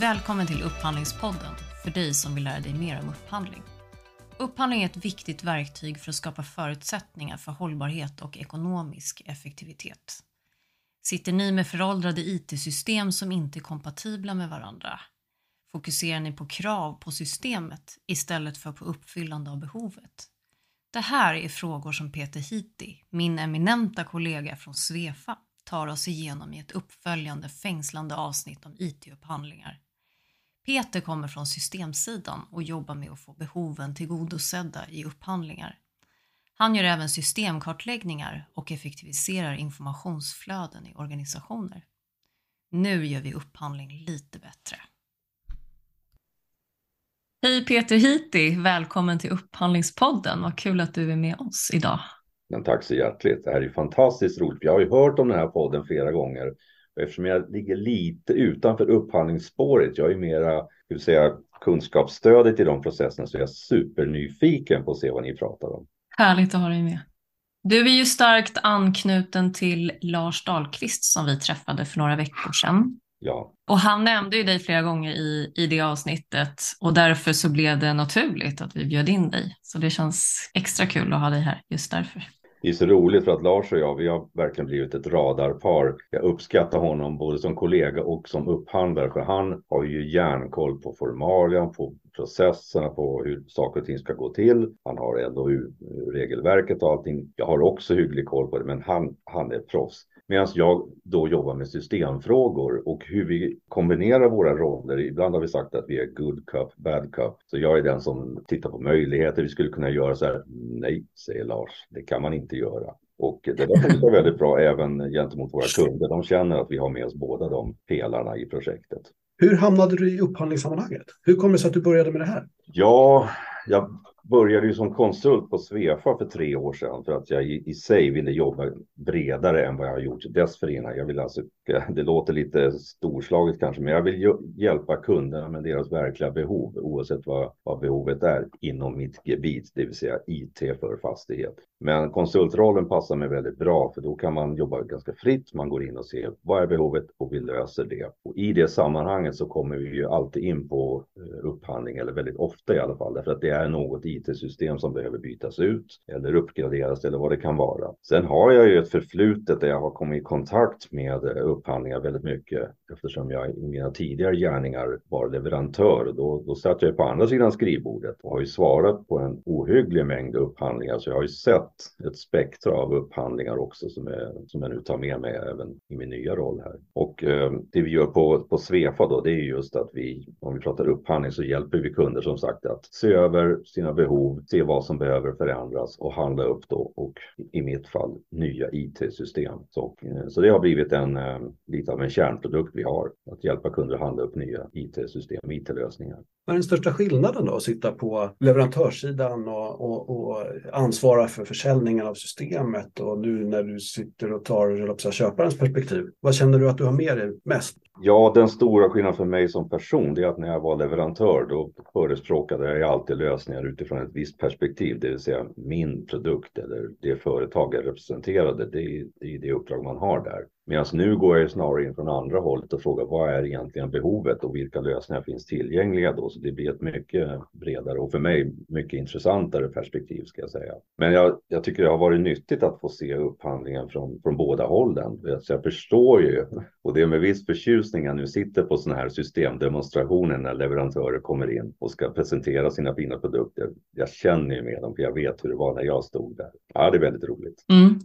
Välkommen till Upphandlingspodden för dig som vill lära dig mer om upphandling. Upphandling är ett viktigt verktyg för att skapa förutsättningar för hållbarhet och ekonomisk effektivitet. Sitter ni med föråldrade IT-system som inte är kompatibla med varandra? Fokuserar ni på krav på systemet istället för på uppfyllande av behovet? Det här är frågor som Peter Hiti, min eminenta kollega från Svefa, tar oss igenom i ett uppföljande fängslande avsnitt om IT-upphandlingar. Peter kommer från systemsidan och jobbar med att få behoven tillgodosedda i upphandlingar. Han gör även systemkartläggningar och effektiviserar informationsflöden i organisationer. Nu gör vi upphandling lite bättre. Hej Peter Hiti, välkommen till Upphandlingspodden. Vad kul att du är med oss idag. Men tack så hjärtligt. Det här är fantastiskt roligt. Jag har ju hört om den här podden flera gånger. Och eftersom jag ligger lite utanför upphandlingsspåret, jag är mera hur säga, kunskapsstödet i de processerna, så är jag supernyfiken på att se vad ni pratar om. Härligt att ha dig med. Du är ju starkt anknuten till Lars Dahlqvist som vi träffade för några veckor sedan. Ja. Och han nämnde ju dig flera gånger i, i det avsnittet och därför så blev det naturligt att vi bjöd in dig. Så det känns extra kul att ha dig här just därför. Det är så roligt för att Lars och jag, vi har verkligen blivit ett radarpar. Jag uppskattar honom både som kollega och som upphandlare, för han har ju järnkoll på formalian, på processerna, på hur saker och ting ska gå till. Han har LOU-regelverket och allting. Jag har också hygglig koll på det, men han, han är proffs. Medan jag då jobbar med systemfrågor och hur vi kombinerar våra roller. Ibland har vi sagt att vi är good cup, bad cup. Så jag är den som tittar på möjligheter. Vi skulle kunna göra så här. Nej, säger Lars, det kan man inte göra. Och det där funkar väldigt bra även gentemot våra kunder. De känner att vi har med oss båda de pelarna i projektet. Hur hamnade du i upphandlingssammanhanget? Hur kommer det sig att du började med det här? Ja, jag började ju som konsult på Svefa för tre år sedan för att jag i, i sig ville jobba bredare än vad jag har gjort dessförinnan. Jag vill alltså, det låter lite storslaget kanske, men jag vill ju hjälpa kunderna med deras verkliga behov oavsett vad, vad behovet är inom mitt gebit, det vill säga IT för fastighet. Men konsultrollen passar mig väldigt bra för då kan man jobba ganska fritt. Man går in och ser vad är behovet och vi löser det. Och i det sammanhanget så kommer vi ju alltid in på eh, upphandling, eller väldigt ofta i alla fall, därför att det är något IT-system som behöver bytas ut eller uppgraderas eller vad det kan vara. Sen har jag ju ett förflutet där jag har kommit i kontakt med eh, upphandlingar väldigt mycket eftersom jag i mina tidigare gärningar var leverantör. Då, då satt jag på andra sidan skrivbordet och har ju svarat på en ohygglig mängd upphandlingar. Så jag har ju sett ett spektra av upphandlingar också som, är, som jag nu tar med mig även i min nya roll här. Och eh, det vi gör på, på Svefa då, det är just att vi, om vi pratar upphandling, så hjälper vi kunder som sagt att se över sina behov, se vad som behöver förändras och handla upp då och i mitt fall nya IT-system. Så, eh, så det har blivit en eh, lite av en kärnprodukt vi har, att hjälpa kunder att handla upp nya IT-system, IT-lösningar. Vad är den största skillnaden då, att sitta på leverantörssidan och, och, och ansvara för försäljningen av systemet och nu när du sitter och tar köparens perspektiv? Vad känner du att du har med dig mest? Ja, den stora skillnaden för mig som person det är att när jag var leverantör då förespråkade jag alltid lösningar utifrån ett visst perspektiv, det vill säga min produkt eller det företag jag representerade. Det är, det är det uppdrag man har där. Medan nu går jag snarare in från andra hållet och frågar vad är egentligen behovet och vilka lösningar finns tillgängliga då? Så det blir ett mycket bredare och för mig mycket intressantare perspektiv ska jag säga. Men jag, jag tycker det har varit nyttigt att få se upphandlingen från, från båda hållen. Så jag förstår ju, och det är med viss förtjusning jag nu sitter på sådana här systemdemonstrationer när leverantörer kommer in och ska presentera sina fina produkter. Jag känner ju med dem för jag vet hur det var när jag stod där. Ja, det är väldigt roligt. Mm.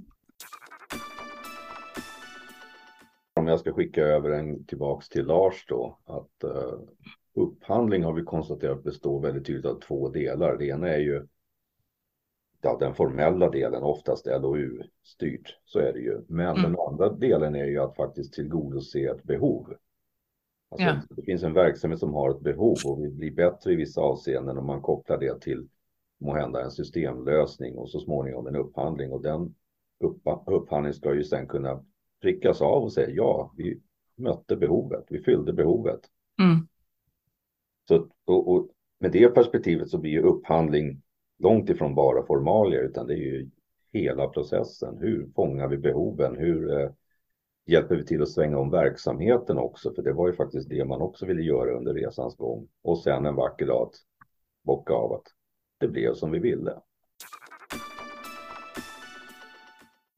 Om jag ska skicka över en tillbaks till Lars då, att uh, upphandling har vi konstaterat består väldigt tydligt av två delar. Det ena är ju ja, den formella delen, oftast LOU-styrt, så är det ju. Men mm. den andra delen är ju att faktiskt tillgodose ett behov. Alltså, ja. Det finns en verksamhet som har ett behov och vill bli bättre i vissa avseenden om man kopplar det till måhända en systemlösning och så småningom en upphandling och den upphandling ska ju sen kunna prickas av och säga ja, vi mötte behovet, vi fyllde behovet. Mm. Så, och, och, med det perspektivet så blir ju upphandling långt ifrån bara formalia, utan det är ju hela processen. Hur fångar vi behoven? Hur, eh, hjälper vi till att svänga om verksamheten också, för det var ju faktiskt det man också ville göra under resans gång. Och sen en vacker dag att bocka av att det blev som vi ville.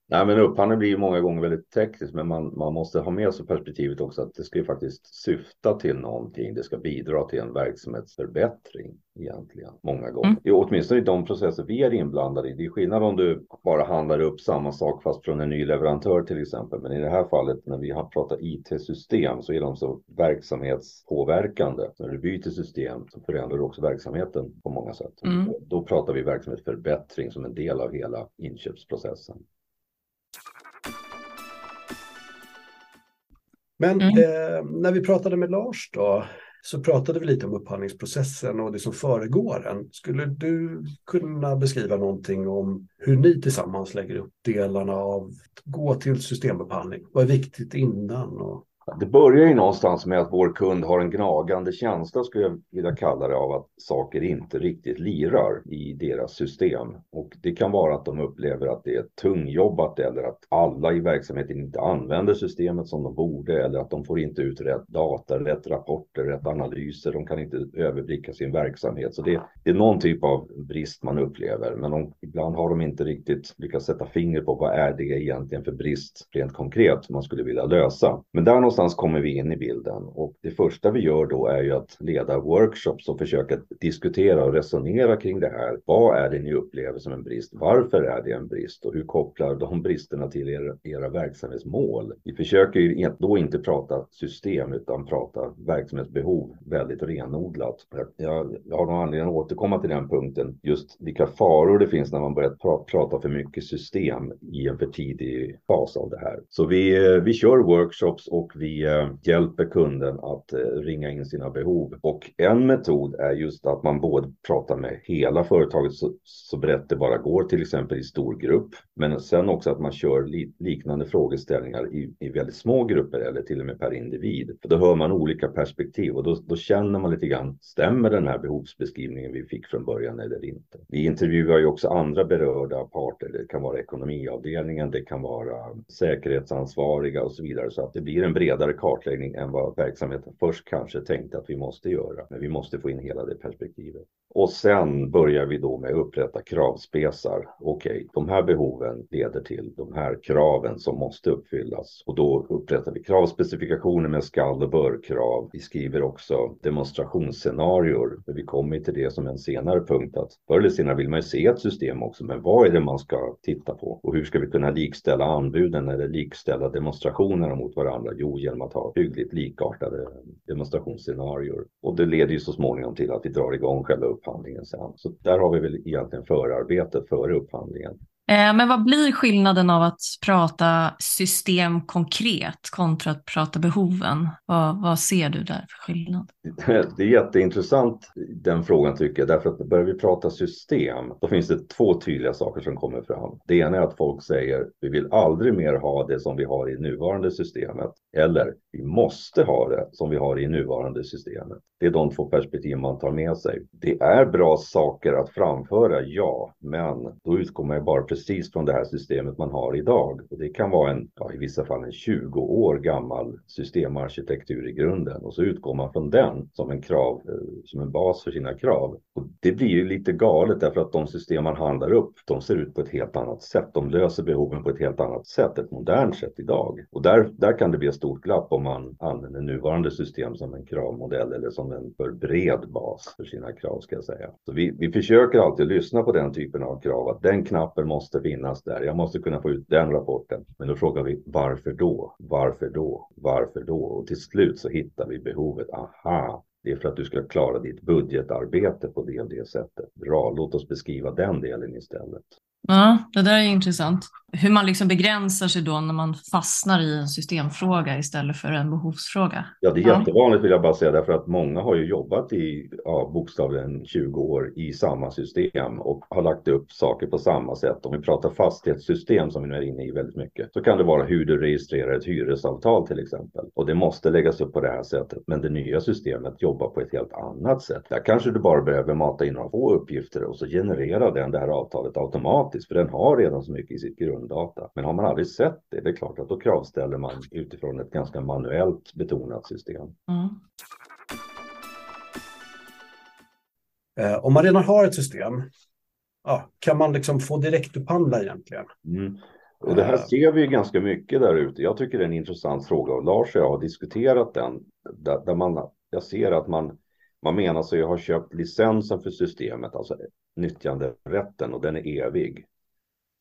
Nej, men upphandling blir ju många gånger väldigt tekniskt, men man, man måste ha med sig perspektivet också att det ska ju faktiskt syfta till någonting. Det ska bidra till en verksamhetsförbättring egentligen många gånger. Mm. Åtminstone i de processer vi är inblandade i. Det är skillnad om du bara handlar upp samma sak fast från en ny leverantör till exempel. Men i det här fallet när vi har pratat IT-system så är de så verksamhetspåverkande. När du byter system så förändrar du också verksamheten på många sätt. Mm. Då pratar vi verksamhetsförbättring som en del av hela inköpsprocessen. Men mm. eh, när vi pratade med Lars då, så pratade vi lite om upphandlingsprocessen och det som föregår den. Skulle du kunna beskriva någonting om hur ni tillsammans lägger upp delarna av att gå till systemupphandling? Vad är viktigt innan? Och det börjar ju någonstans med att vår kund har en gnagande känsla, skulle jag vilja kalla det, av att saker inte riktigt lirar i deras system. Och det kan vara att de upplever att det är tungjobbat eller att alla i verksamheten inte använder systemet som de borde eller att de får inte ut rätt data, rätt rapporter, rätt analyser. De kan inte överblicka sin verksamhet. Så det, det är någon typ av brist man upplever. Men de, ibland har de inte riktigt lyckats sätta finger på vad är det egentligen för brist rent konkret man skulle vilja lösa. Men där någonstans kommer vi in i bilden och det första vi gör då är ju att leda workshops och försöka diskutera och resonera kring det här. Vad är det ni upplever som en brist? Varför är det en brist och hur kopplar de bristerna till era, era verksamhetsmål? Vi försöker ju då inte prata system utan prata verksamhetsbehov väldigt renodlat. Jag, jag har någon anledning att återkomma till den punkten, just vilka faror det finns när man börjar pra prata för mycket system i en för tidig fas av det här. Så vi, vi kör workshops och vi vi eh, hjälper kunden att eh, ringa in sina behov. Och en metod är just att man både pratar med hela företaget så, så brett det bara går, till exempel i stor grupp. Men sen också att man kör li, liknande frågeställningar i, i väldigt små grupper eller till och med per individ. För då hör man olika perspektiv och då, då känner man lite grann, stämmer den här behovsbeskrivningen vi fick från början eller inte? Vi intervjuar ju också andra berörda parter. Det kan vara ekonomiavdelningen, det kan vara säkerhetsansvariga och så vidare så att det blir en bred bredare kartläggning än vad verksamheten först kanske tänkte att vi måste göra. Men vi måste få in hela det perspektivet. Och sen börjar vi då med att upprätta kravspesar. Okej, okay, de här behoven leder till de här kraven som måste uppfyllas. Och då upprättar vi kravspecifikationer med skall och bör-krav. Vi skriver också demonstrationsscenarier. För vi kommer till det som en senare punkt att förr eller senare vill man ju se ett system också. Men vad är det man ska titta på? Och hur ska vi kunna likställa anbuden eller likställa demonstrationerna mot varandra? Jo, genom att ha hyggligt likartade demonstrationsscenarier. Och det leder ju så småningom till att vi drar igång själva upphandlingen sen. Så där har vi väl egentligen förarbetet före upphandlingen. Eh, men vad blir skillnaden av att prata system konkret kontra att prata behoven? Vad, vad ser du där för skillnad? Det är jätteintressant den frågan tycker jag, därför att börjar vi prata system, då finns det två tydliga saker som kommer fram. Det ena är att folk säger vi vill aldrig mer ha det som vi har i nuvarande systemet, eller vi måste ha det som vi har i nuvarande systemet. Det är de två perspektiv man tar med sig. Det är bra saker att framföra, ja, men då utgår man ju bara precis från det här systemet man har idag. Och det kan vara en, ja, i vissa fall en 20 år gammal systemarkitektur i grunden och så utgår man från den som en krav, eh, som en bas för sina krav. Och det blir ju lite galet därför att de system man handlar upp, de ser ut på ett helt annat sätt. De löser behoven på ett helt annat sätt, ett modernt sätt idag. Och där, där kan det bli ett stort glapp om man använder nuvarande system som en kravmodell eller som en för bred bas för sina krav ska jag säga. Så vi, vi försöker alltid lyssna på den typen av krav, att den knappen måste finnas där. Jag måste kunna få ut den rapporten. Men då frågar vi varför då? Varför då? Varför då? Och till slut så hittar vi behovet. Aha, det är för att du ska klara ditt budgetarbete på det och det sättet. Bra, låt oss beskriva den delen istället. Ja, det där är intressant. Hur man liksom begränsar sig då när man fastnar i en systemfråga istället för en behovsfråga. Ja, det är ja. jättevanligt vill jag bara säga därför att många har ju jobbat i ja, bokstavligen 20 år i samma system och har lagt upp saker på samma sätt. Om vi pratar fastighetssystem som vi nu är inne i väldigt mycket så kan det vara hur du registrerar ett hyresavtal till exempel. Och det måste läggas upp på det här sättet. Men det nya systemet jobbar på ett helt annat sätt. Där kanske du bara behöver mata in några få uppgifter och så genererar den det här avtalet automatiskt automatiskt för den har redan så mycket i sitt grunddata. Men har man aldrig sett det, det är klart att då kravställer man utifrån ett ganska manuellt betonat system. Mm. Eh, om man redan har ett system, ja, kan man liksom få direktupphandla egentligen? Mm. Och det här eh. ser vi ganska mycket där ute. Jag tycker det är en intressant fråga och Lars och jag har diskuterat den. Där, där man, jag ser att man, man menar sig ha köpt licensen för systemet, alltså nyttjanderätten och den är evig.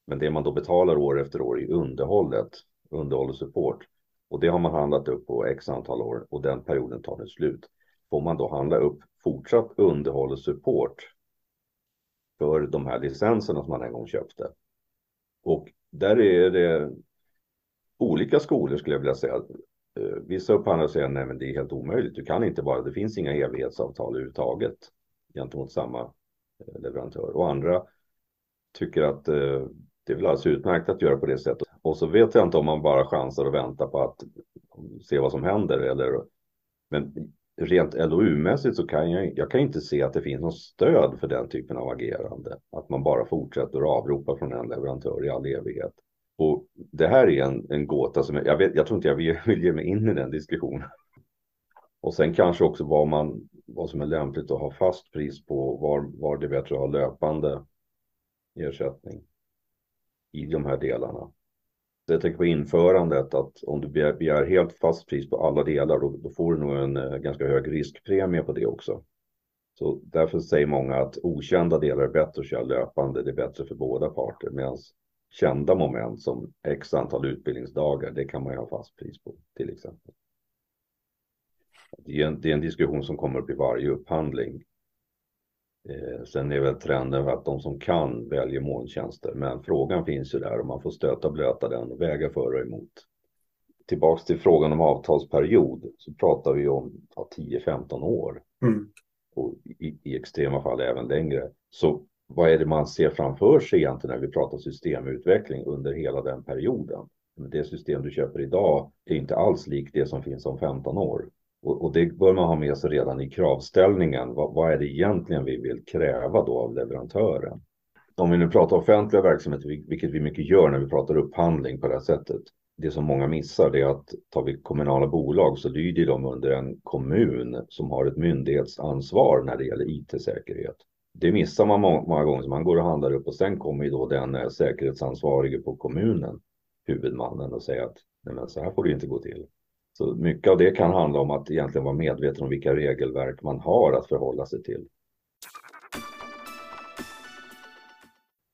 Men det man då betalar år efter år i underhållet, underhåll och support. Och det har man handlat upp på x antal år och den perioden tar nu slut. Får man då handla upp fortsatt underhåll och support för de här licenserna som man en gång köpte. Och där är det olika skolor skulle jag vilja säga. Eh, vissa upphandlare säger nej men det är helt omöjligt. Du kan inte bara, det finns inga evighetsavtal överhuvudtaget gentemot samma eh, leverantör. Och andra tycker att eh, det är väl alldeles utmärkt att göra på det sättet. Och så vet jag inte om man bara chansar och väntar på att se vad som händer. Eller, men rent LOU-mässigt så kan jag, jag kan inte se att det finns något stöd för den typen av agerande. Att man bara fortsätter att avropa från en leverantör i all evighet. Och det här är en, en gåta som jag, jag, vet, jag tror inte jag vill, vill ge mig in i den diskussionen. Och sen kanske också vad, man, vad som är lämpligt att ha fast pris på, var, var det är bättre att ha löpande ersättning i de här delarna jag tänker på införandet att om du begär, begär, helt fast pris på alla delar då, då får du nog en eh, ganska hög riskpremie på det också. Så därför säger många att okända delar är bättre att köra löpande, det är bättre för båda parter. Medan kända moment som x antal utbildningsdagar, det kan man ju ha fast pris på till exempel. Det är en, det är en diskussion som kommer upp i varje upphandling. Eh, sen är väl trenden att de som kan väljer molntjänster, men frågan finns ju där och man får stöta och blöta den och väga för och emot. Tillbaks till frågan om avtalsperiod så pratar vi om ja, 10-15 år mm. och i, i, extrema fall även längre. Så vad är det man ser framför sig egentligen när vi pratar systemutveckling under hela den perioden? Det system du köper idag är inte alls likt det som finns om 15 år. Och, och, det bör man ha med sig redan i kravställningen. Vad, vad, är det egentligen vi vill kräva då av leverantören? Om vi nu pratar offentliga verksamheter, vilket vi mycket gör när vi pratar upphandling på det här sättet. Det som många missar är att tar vi kommunala bolag så lyder de under en kommun som har ett myndighetsansvar när det gäller it-säkerhet. Det missar man många, många gånger, så man går och handlar upp och sen kommer ju då den eh, säkerhetsansvarige på kommunen, huvudmannen, och säger att nej men så här får det inte gå till. Så mycket av det kan handla om att egentligen vara medveten om vilka regelverk man har att förhålla sig till.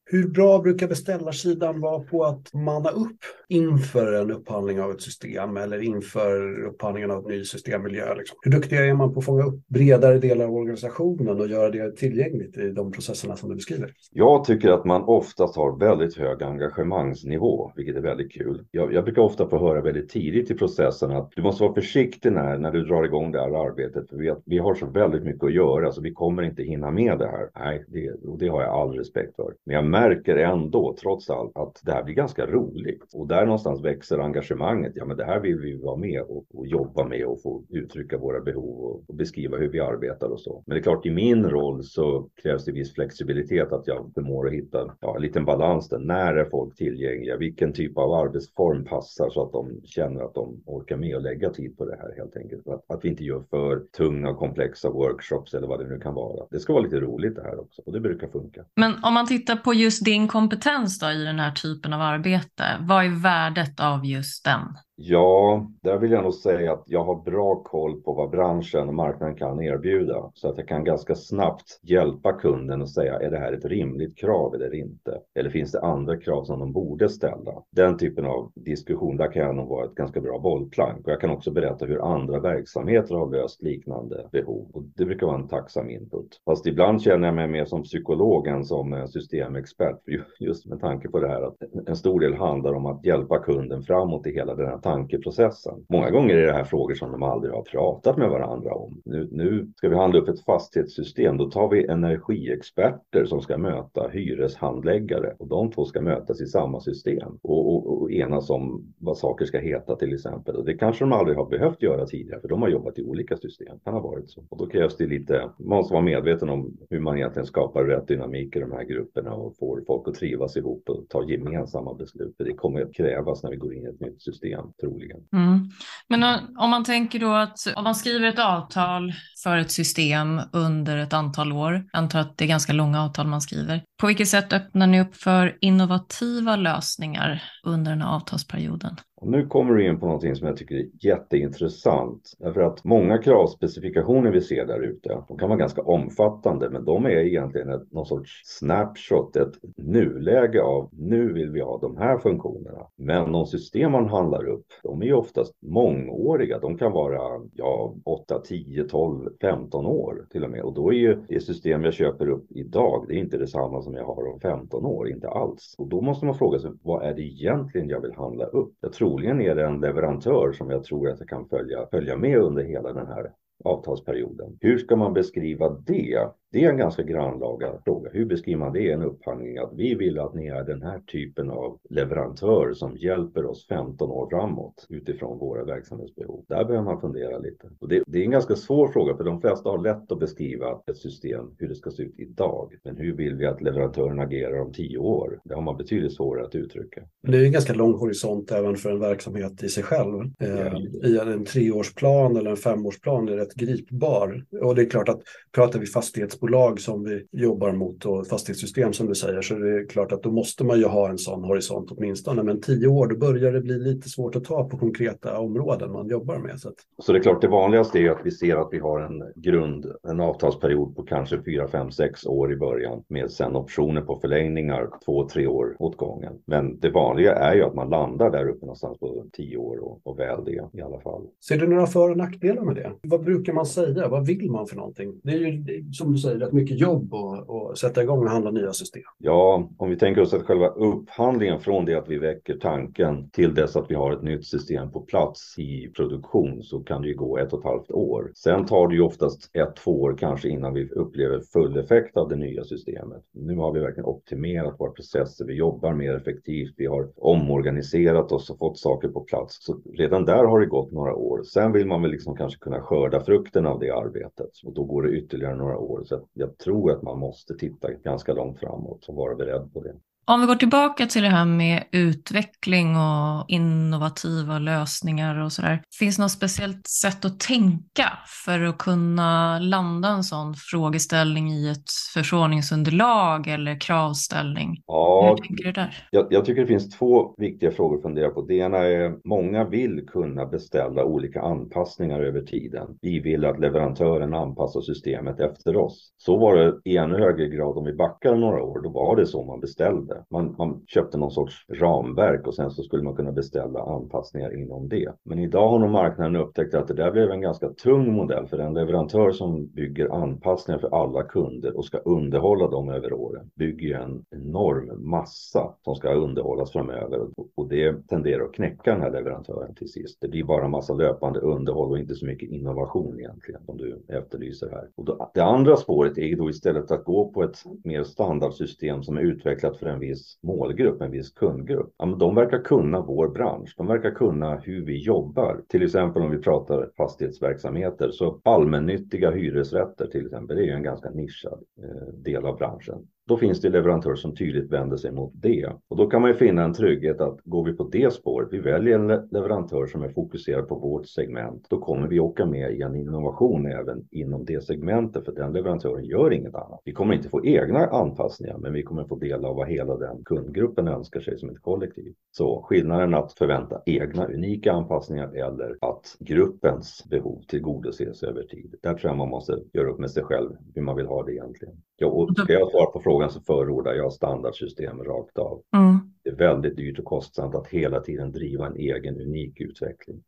Hur bra brukar beställarsidan vara på att manna upp inför en upphandling av ett system eller inför upphandlingen av en ny systemmiljö? Liksom? Hur duktiga är man på att fånga upp bredare delar av organisationen och göra det tillgängligt i de processerna som du beskriver? Jag tycker att man oftast har väldigt hög engagemangsnivå, vilket är väldigt kul. Jag, jag brukar ofta få höra väldigt tidigt i processen att du måste vara försiktig när, när du drar igång det här arbetet, för vi, vi har så väldigt mycket att göra så vi kommer inte hinna med det här. Nej, det, och det har jag all respekt för. Men jag märker ändå, trots allt, att det här blir ganska roligt. Och där någonstans växer engagemanget. Ja, men det här vill vi vara med och, och jobba med och få uttrycka våra behov och, och, beskriva hur vi arbetar och så. Men det är klart, i min roll så krävs det viss flexibilitet att jag förmår att hitta ja, en liten balans där. När är folk tillgängliga? Vilken typ av arbetsform passar så att de känner att de orkar med och lägga tid på det här helt enkelt. Att, att vi inte gör för tunga och komplexa workshops eller vad det nu kan vara. Det ska vara lite roligt det här också och det brukar funka. Men om man tittar på just din kompetens då i den här typen av arbete? Vad är värdet av just den? Ja, där vill jag nog säga att jag har bra koll på vad branschen och marknaden kan erbjuda så att jag kan ganska snabbt hjälpa kunden och säga är det här ett rimligt krav eller inte? Eller finns det andra krav som de borde ställa? Den typen av diskussion, där kan jag nog vara ett ganska bra bollplank och jag kan också berätta hur andra verksamheter har löst liknande behov och det brukar vara en tacksam input. Fast ibland känner jag mig mer som psykolog än som eh, systemexpert just med tanke på det här att en stor del handlar om att hjälpa kunden framåt i hela den här tankeprocessen. Många gånger är det här frågor som de aldrig har pratat med varandra om. Nu, nu ska vi handla upp ett fastighetssystem, då tar vi energiexperter som ska möta hyreshandläggare och de två ska mötas i samma system och, och, och enas om vad saker ska heta till exempel. Och det kanske de aldrig har behövt göra tidigare för de har jobbat i olika system. Det kan ha varit så. Och då krävs det lite, man måste vara medveten om hur man egentligen skapar rätt dynamik i de här grupperna och får folk att trivas ihop och ta gemensamma beslut. För det kommer att krävas när vi går in i ett nytt system troligen. Mm. Men om man tänker då att om man skriver ett avtal för ett system under ett antal år, jag antar att det är ganska långa avtal man skriver. På vilket sätt öppnar ni upp för innovativa lösningar under den här avtalsperioden? Och nu kommer du in på någonting som jag tycker är jätteintressant. Därför att många kravspecifikationer vi ser där ute, de kan vara ganska omfattande, men de är egentligen ett, någon sorts snapshot, ett nuläge av nu vill vi ha de här funktionerna. Men de system man handlar upp, de är ju oftast mångåriga. De kan vara ja, 8, 10, 12, 15 år till och med. Och då är ju det system jag köper upp idag, det är inte detsamma som jag har om 15 år, inte alls. Och då måste man fråga sig, vad är det egentligen jag vill handla upp? Jag tror troligen är det en leverantör som jag tror att jag kan följa, följa med under hela den här avtalsperioden. Hur ska man beskriva det? Det är en ganska grannlaga fråga. Hur beskriver man det i en upphandling? Att vi vill att ni är den här typen av leverantör som hjälper oss 15 år framåt utifrån våra verksamhetsbehov. Där behöver man fundera lite. Och det, det, är en ganska svår fråga för de flesta har lätt att beskriva ett system, hur det ska se ut idag. Men hur vill vi att leverantören agerar om tio år? Det har man betydligt svårare att uttrycka. Det är en ganska lång horisont även för en verksamhet i sig själv. Eh, I en treårsplan eller en femårsplan är rätt gripbar. Och det är klart att pratar vi fastighets fastighetsbolag som vi jobbar mot och fastighetssystem som du säger så det är klart att då måste man ju ha en sån horisont åtminstone. Men tio år då börjar det bli lite svårt att ta på konkreta områden man jobbar med. Så, att... så det är klart det vanligaste är att vi ser att vi har en grund, en avtalsperiod på kanske fyra, fem, sex år i början med sen optioner på förlängningar två, tre år åt gången. Men det vanliga är ju att man landar där uppe någonstans på tio år och, och väl det i alla fall. Ser du några för och nackdelar med det? Vad brukar man säga? Vad vill man för någonting? Det är ju som du säger sig rätt mycket jobb att sätta igång och handla nya system. Ja, om vi tänker oss att själva upphandlingen från det att vi väcker tanken till dess att vi har ett nytt system på plats i produktion så kan det ju gå ett och ett halvt år. Sen tar det ju oftast ett, två år kanske innan vi upplever full effekt av det nya systemet. Nu har vi verkligen optimerat våra processer, vi jobbar mer effektivt, vi har omorganiserat oss och fått saker på plats. Så redan där har det gått några år. Sen vill man väl liksom kanske kunna skörda frukten av det arbetet och då går det ytterligare några år. Så jag tror att man måste titta ganska långt framåt och vara beredd på det. Om vi går tillbaka till det här med utveckling och innovativa lösningar och sådär. Finns det något speciellt sätt att tänka för att kunna landa en sån frågeställning i ett förfrågningsunderlag eller kravställning? Ja, Hur tänker du där? Jag, jag, tycker det finns två viktiga frågor att fundera på. Det ena är, många vill kunna beställa olika anpassningar över tiden. Vi vill att leverantören anpassar systemet efter oss. Så var det i ännu högre grad om vi backar några år. Då var det så man beställde. Man, man, köpte någon sorts ramverk och sen så skulle man kunna beställa anpassningar inom det. Men idag har nog marknaden upptäckt att det där blev en ganska tung modell för en leverantör som bygger anpassningar för alla kunder och ska underhålla dem över åren bygger en enorm massa som ska underhållas framöver och det tenderar att knäcka den här leverantören till sist. Det blir bara en massa löpande underhåll och inte så mycket innovation egentligen som du efterlyser här. Och då, det andra spåret är då istället att gå på ett mer standardsystem som är utvecklat för en viss målgrupp, en viss kundgrupp. Ja, men de verkar kunna vår bransch. De verkar kunna hur vi jobbar. Till exempel om vi pratar fastighetsverksamheter så allmännyttiga hyresrätter till exempel, det är ju en ganska nischad eh, del av branschen. Då finns det leverantörer som tydligt vänder sig mot det. Och då kan man ju finna en trygghet att går vi på det spåret, vi väljer en leverantör som är fokuserad på vårt segment, då kommer vi åka med i en innovation även inom det segmentet, för den leverantören gör inget annat. Vi kommer inte få egna anpassningar, men vi kommer få del av vad hela den kundgruppen önskar sig som ett kollektiv. Så skillnaden att förvänta egna unika anpassningar eller att gruppens behov tillgodoses över tid. Där tror jag man måste göra upp med sig själv hur man vill ha det egentligen. Ja, och ska jag svara på frågan frågan så förordar jag standardsystem rakt av. Mm. Det är väldigt dyrt och kostsamt att hela tiden driva en egen unik utveckling.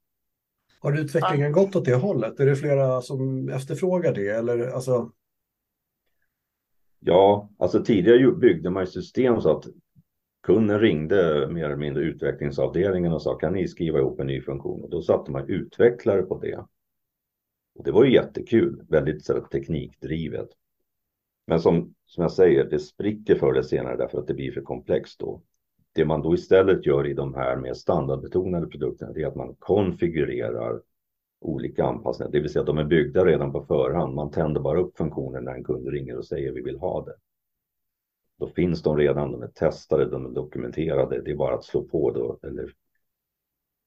Har utvecklingen gått åt det hållet? Är det flera som efterfrågar det? Eller, alltså... Ja, alltså tidigare byggde man system så att kunden ringde mer eller mindre utvecklingsavdelningen och sa kan ni skriva ihop en ny funktion? Och då satte man utvecklare på det. Och det var ju jättekul, väldigt så teknikdrivet. Men som, som jag säger, det spricker förr eller senare därför att det blir för komplext då. Det man då istället gör i de här mer standardbetonade produkterna, är att man konfigurerar olika anpassningar, det vill säga att de är byggda redan på förhand. Man tänder bara upp funktionen när en kund ringer och säger vi vill ha det. Då finns de redan, de är testade, de är dokumenterade. Det är bara att slå på då eller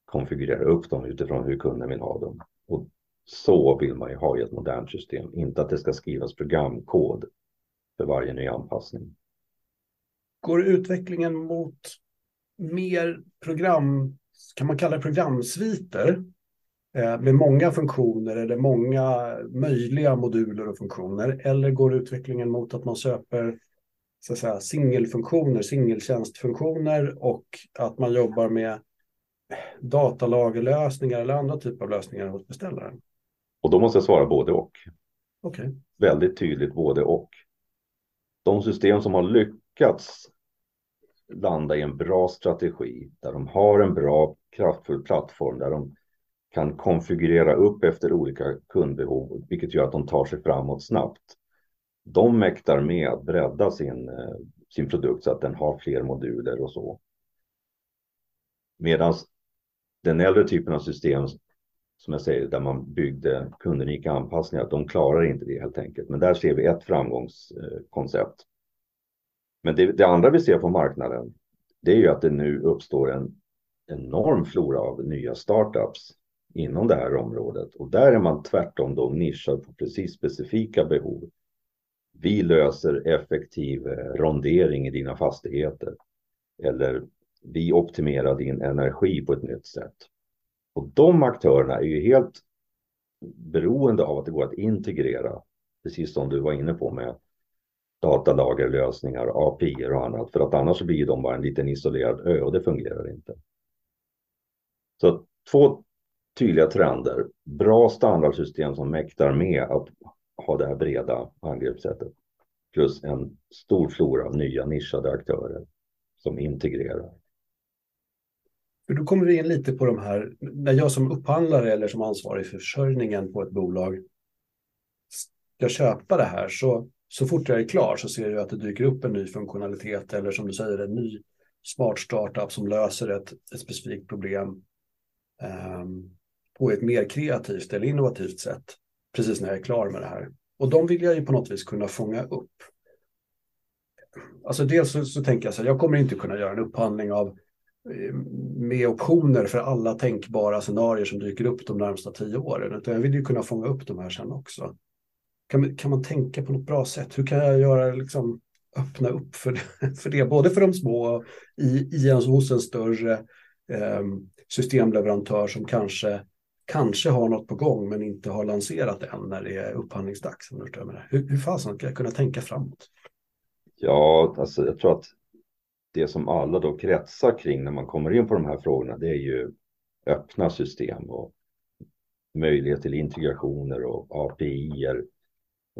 konfigurera upp dem utifrån hur kunden vill ha dem. Och så vill man ju ha i ett modernt system, inte att det ska skrivas programkod för varje ny anpassning. Går utvecklingen mot mer program, kan man kalla det programsviter? Eh, med många funktioner eller många möjliga moduler och funktioner? Eller går utvecklingen mot att man köper så att säga, singelfunktioner, singeltjänstfunktioner och att man jobbar med datalagerlösningar eller andra typer av lösningar hos beställaren? Och då måste jag svara både och. Okay. Väldigt tydligt både och. De system som har lyckats landa i en bra strategi, där de har en bra kraftfull plattform, där de kan konfigurera upp efter olika kundbehov, vilket gör att de tar sig framåt snabbt. De mäktar med att bredda sin, eh, sin produkt så att den har fler moduler och så. Medan den äldre typen av system, som jag säger, där man byggde kundunika anpassningar, de klarar inte det helt enkelt. Men där ser vi ett framgångskoncept. Men det, det andra vi ser på marknaden, det är ju att det nu uppstår en enorm flora av nya startups inom det här området och där är man tvärtom då nischad på precis specifika behov. Vi löser effektiv eh, rondering i dina fastigheter eller vi optimerar din energi på ett nytt sätt. Och de aktörerna är ju helt beroende av att det går att integrera, precis som du var inne på med datalagerlösningar, API och annat, för att annars blir de bara en liten isolerad ö och det fungerar inte. Så två tydliga trender, bra standardsystem som mäktar med att ha det här breda angreppssättet, plus en stor flora av nya nischade aktörer som integrerar. För då kommer vi in lite på de här, när jag som upphandlare eller som ansvarig för försörjningen på ett bolag ska köpa det här så, så fort jag är klar så ser jag att det dyker upp en ny funktionalitet eller som du säger en ny smart startup som löser ett, ett specifikt problem um, på ett mer kreativt eller innovativt sätt precis när jag är klar med det här. Och de vill jag ju på något vis kunna fånga upp. Alltså dels så, så tänker jag så här, jag kommer inte kunna göra en upphandling av Eh, med optioner för alla tänkbara scenarier som dyker upp de närmsta tio åren. Utan jag vill ju kunna fånga upp de här sen också. Kan, kan man tänka på något bra sätt? Hur kan jag göra, liksom, öppna upp för det, för det både för de små i, i en, hos en större eh, systemleverantör som kanske, kanske har något på gång men inte har lanserat än när det är upphandlingsdags. Hur, hur fasen ska jag kunna tänka framåt? Ja, alltså jag tror att det som alla då kretsar kring när man kommer in på de här frågorna, det är ju öppna system och möjlighet till integrationer och API. -er.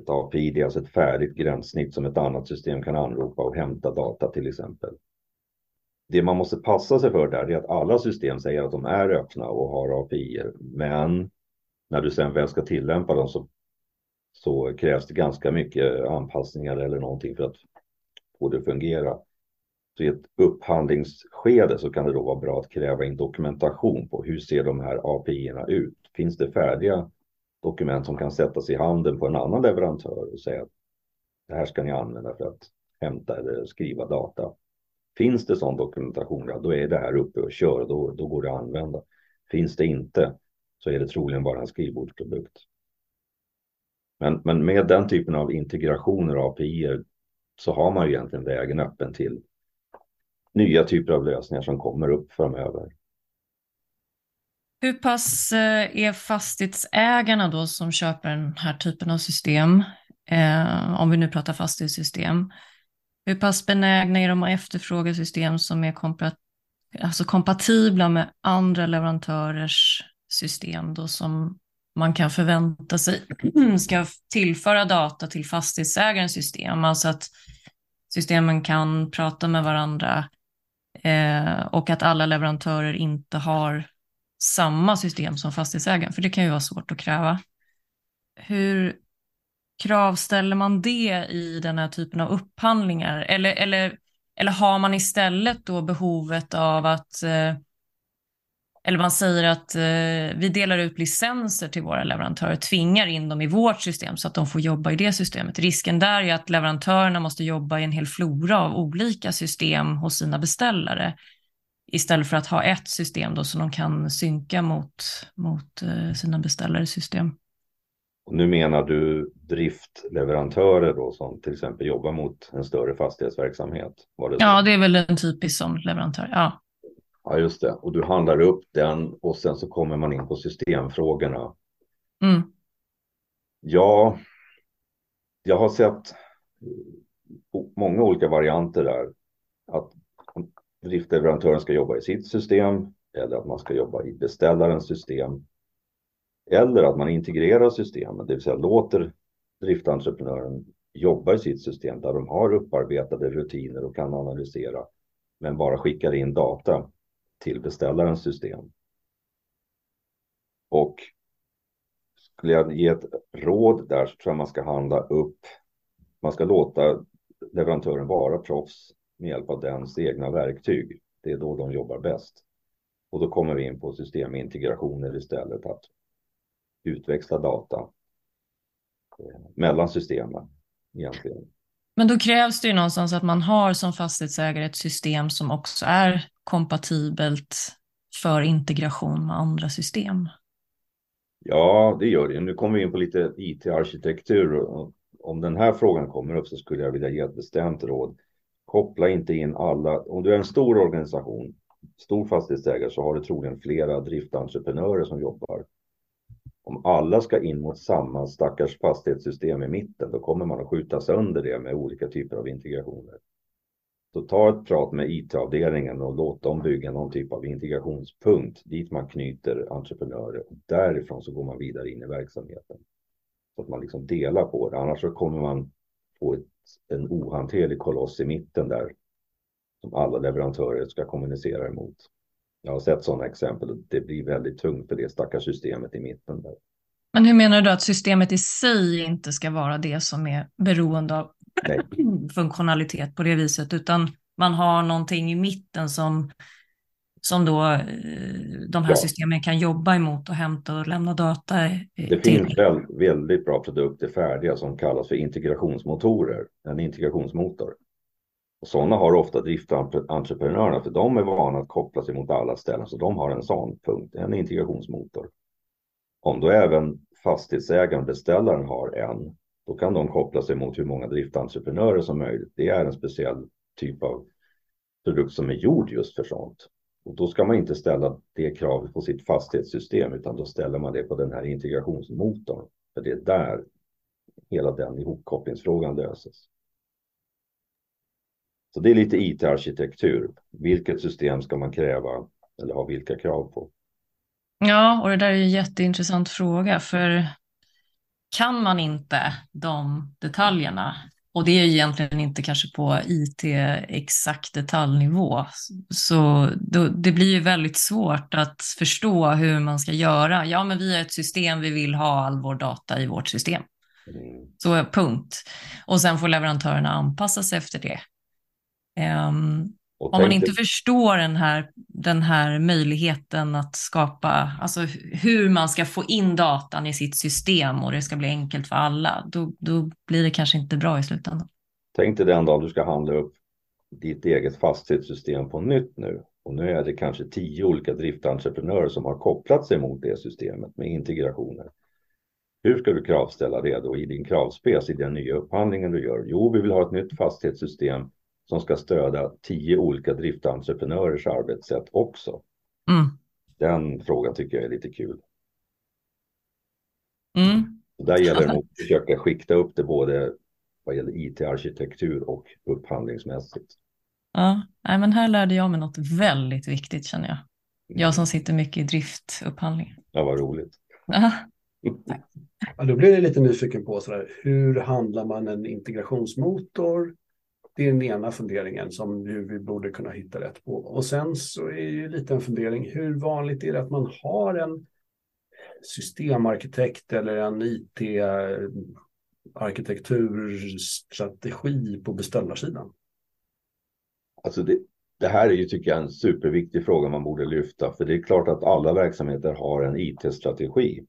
Ett API det är alltså ett färdigt gränssnitt som ett annat system kan anropa och hämta data till exempel. Det man måste passa sig för där är att alla system säger att de är öppna och har API, -er. men när du sen väl ska tillämpa dem så, så krävs det ganska mycket anpassningar eller någonting för att få det att fungera. Så i ett upphandlingsskede så kan det då vara bra att kräva in dokumentation på hur ser de här API-erna ut? Finns det färdiga dokument som kan sättas i handen på en annan leverantör och säga att det här ska ni använda för att hämta eller skriva data. Finns det sån dokumentation, ja, då är det här uppe och kör och då, då går det att använda. Finns det inte så är det troligen bara en skrivbordsprodukt. Men, men med den typen av integrationer och API så har man ju egentligen vägen öppen till nya typer av lösningar som kommer upp framöver. Hur pass eh, är fastighetsägarna då som köper den här typen av system, eh, om vi nu pratar fastighetssystem, hur pass benägna är de att efterfråga system som är kompat alltså kompatibla med andra leverantörers system då som man kan förvänta sig ska tillföra data till fastighetsägarens system, alltså att systemen kan prata med varandra eh, och att alla leverantörer inte har samma system som fastighetsägaren, för det kan ju vara svårt att kräva. Hur kravställer man det i den här typen av upphandlingar? Eller, eller, eller har man istället då behovet av att eh, eller man säger att eh, vi delar ut licenser till våra leverantörer, tvingar in dem i vårt system så att de får jobba i det systemet. Risken där är att leverantörerna måste jobba i en hel flora av olika system hos sina beställare istället för att ha ett system då som de kan synka mot, mot eh, sina beställares system. Nu menar du driftleverantörer då som till exempel jobbar mot en större fastighetsverksamhet? Det ja, det är väl en typisk sån leverantör. Ja. Ja, just det. Och du handlar upp den och sen så kommer man in på systemfrågorna. Mm. Ja, jag har sett många olika varianter där. Att driftleverantören ska jobba i sitt system eller att man ska jobba i beställarens system. Eller att man integrerar systemet, det vill säga låter driftentreprenören jobba i sitt system där de har upparbetade rutiner och kan analysera, men bara skickar in data till beställarens system. Och skulle jag ge ett råd där så tror jag man ska handla upp, man ska låta leverantören vara proffs med hjälp av dens egna verktyg. Det är då de jobbar bäst. Och då kommer vi in på systemintegrationer istället, att utväxla data eh, mellan systemen egentligen. Men då krävs det ju någonstans att man har som fastighetsägare ett system som också är kompatibelt för integration med andra system. Ja, det gör det. Nu kommer vi in på lite IT-arkitektur. Om den här frågan kommer upp så skulle jag vilja ge ett bestämt råd. Koppla inte in alla. Om du är en stor organisation, stor fastighetsägare, så har du troligen flera driftentreprenörer som jobbar om alla ska in mot samma stackars fastighetssystem i mitten, då kommer man att skjuta sönder det med olika typer av integrationer. Så ta ett prat med IT-avdelningen och låt dem bygga någon typ av integrationspunkt dit man knyter entreprenörer. och Därifrån så går man vidare in i verksamheten. Så att man liksom delar på det, annars så kommer man få ett, en ohanterlig koloss i mitten där som alla leverantörer ska kommunicera emot. Jag har sett sådana exempel. Det blir väldigt tungt för det stackars systemet i mitten. Där. Men hur menar du att systemet i sig inte ska vara det som är beroende av Nej. funktionalitet på det viset, utan man har någonting i mitten som, som då eh, de här ja. systemen kan jobba emot och hämta och lämna data Det till. finns väl väldigt bra produkter färdiga som kallas för integrationsmotorer, en integrationsmotor. Och sådana har ofta driftentreprenörerna för de är vana att koppla sig mot alla ställen så de har en sån punkt, en integrationsmotor. Om då även fastighetsägaren, beställaren har en, då kan de koppla sig mot hur många driftentreprenörer som möjligt. Det är en speciell typ av produkt som är gjord just för sånt. Och då ska man inte ställa det kravet på sitt fastighetssystem utan då ställer man det på den här integrationsmotorn. För det är där hela den ihopkopplingsfrågan löses. Så det är lite IT-arkitektur. Vilket system ska man kräva eller ha vilka krav på? Ja, och det där är en jätteintressant fråga, för kan man inte de detaljerna, och det är egentligen inte kanske på IT exakt detaljnivå, så då, det blir ju väldigt svårt att förstå hur man ska göra. Ja, men vi är ett system, vi vill ha all vår data i vårt system. Mm. Så punkt. Och sen får leverantörerna anpassa sig efter det. Um, om man inte förstår den här, den här möjligheten att skapa, alltså hur man ska få in datan i sitt system och det ska bli enkelt för alla, då, då blir det kanske inte bra i slutändan. Tänk dig den dag du ska handla upp ditt eget fastighetssystem på nytt nu. Och nu är det kanske tio olika driftentreprenörer som har kopplat sig mot det systemet med integrationer. Hur ska du kravställa det då i din kravspec i den nya upphandlingen du gör? Jo, vi vill ha ett nytt fastighetssystem som ska stödja tio olika driftentreprenörers arbetssätt också. Mm. Den frågan tycker jag är lite kul. Mm. Där gäller det att försöka skikta upp det både vad gäller IT-arkitektur och upphandlingsmässigt. Ja, nej, men här lärde jag mig något väldigt viktigt känner jag. Jag som sitter mycket i driftupphandling. Ja, vad roligt. Ja, då blir jag lite nyfiken på sådär, hur handlar man en integrationsmotor det är den ena funderingen som vi borde kunna hitta rätt på. Och sen så är ju lite en fundering, hur vanligt är det att man har en systemarkitekt eller en IT-arkitekturstrategi på beställarsidan? Alltså det, det här är ju, tycker jag, en superviktig fråga man borde lyfta, för det är klart att alla verksamheter har en IT-strategi.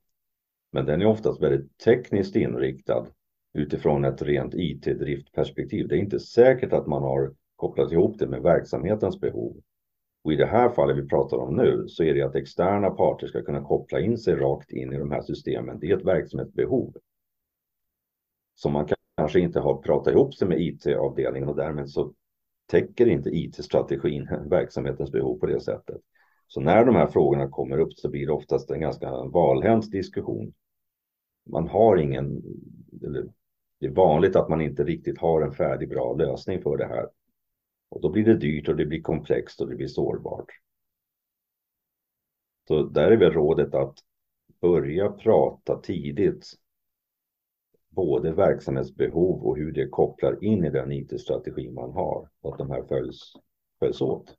Men den är oftast väldigt tekniskt inriktad utifrån ett rent IT-driftperspektiv. Det är inte säkert att man har kopplat ihop det med verksamhetens behov. Och i det här fallet vi pratar om nu så är det att externa parter ska kunna koppla in sig rakt in i de här systemen. Det är ett verksamhetsbehov. Som man kanske inte har pratat ihop sig med IT-avdelningen och därmed så täcker inte IT-strategin verksamhetens behov på det sättet. Så när de här frågorna kommer upp så blir det oftast en ganska valhänt diskussion. Man har ingen, eller det är vanligt att man inte riktigt har en färdig bra lösning för det här. Och då blir det dyrt och det blir komplext och det blir sårbart. Så där är väl rådet att börja prata tidigt. Både verksamhetsbehov och hur det kopplar in i den IT-strategi man har. Och att de här följs, följs åt.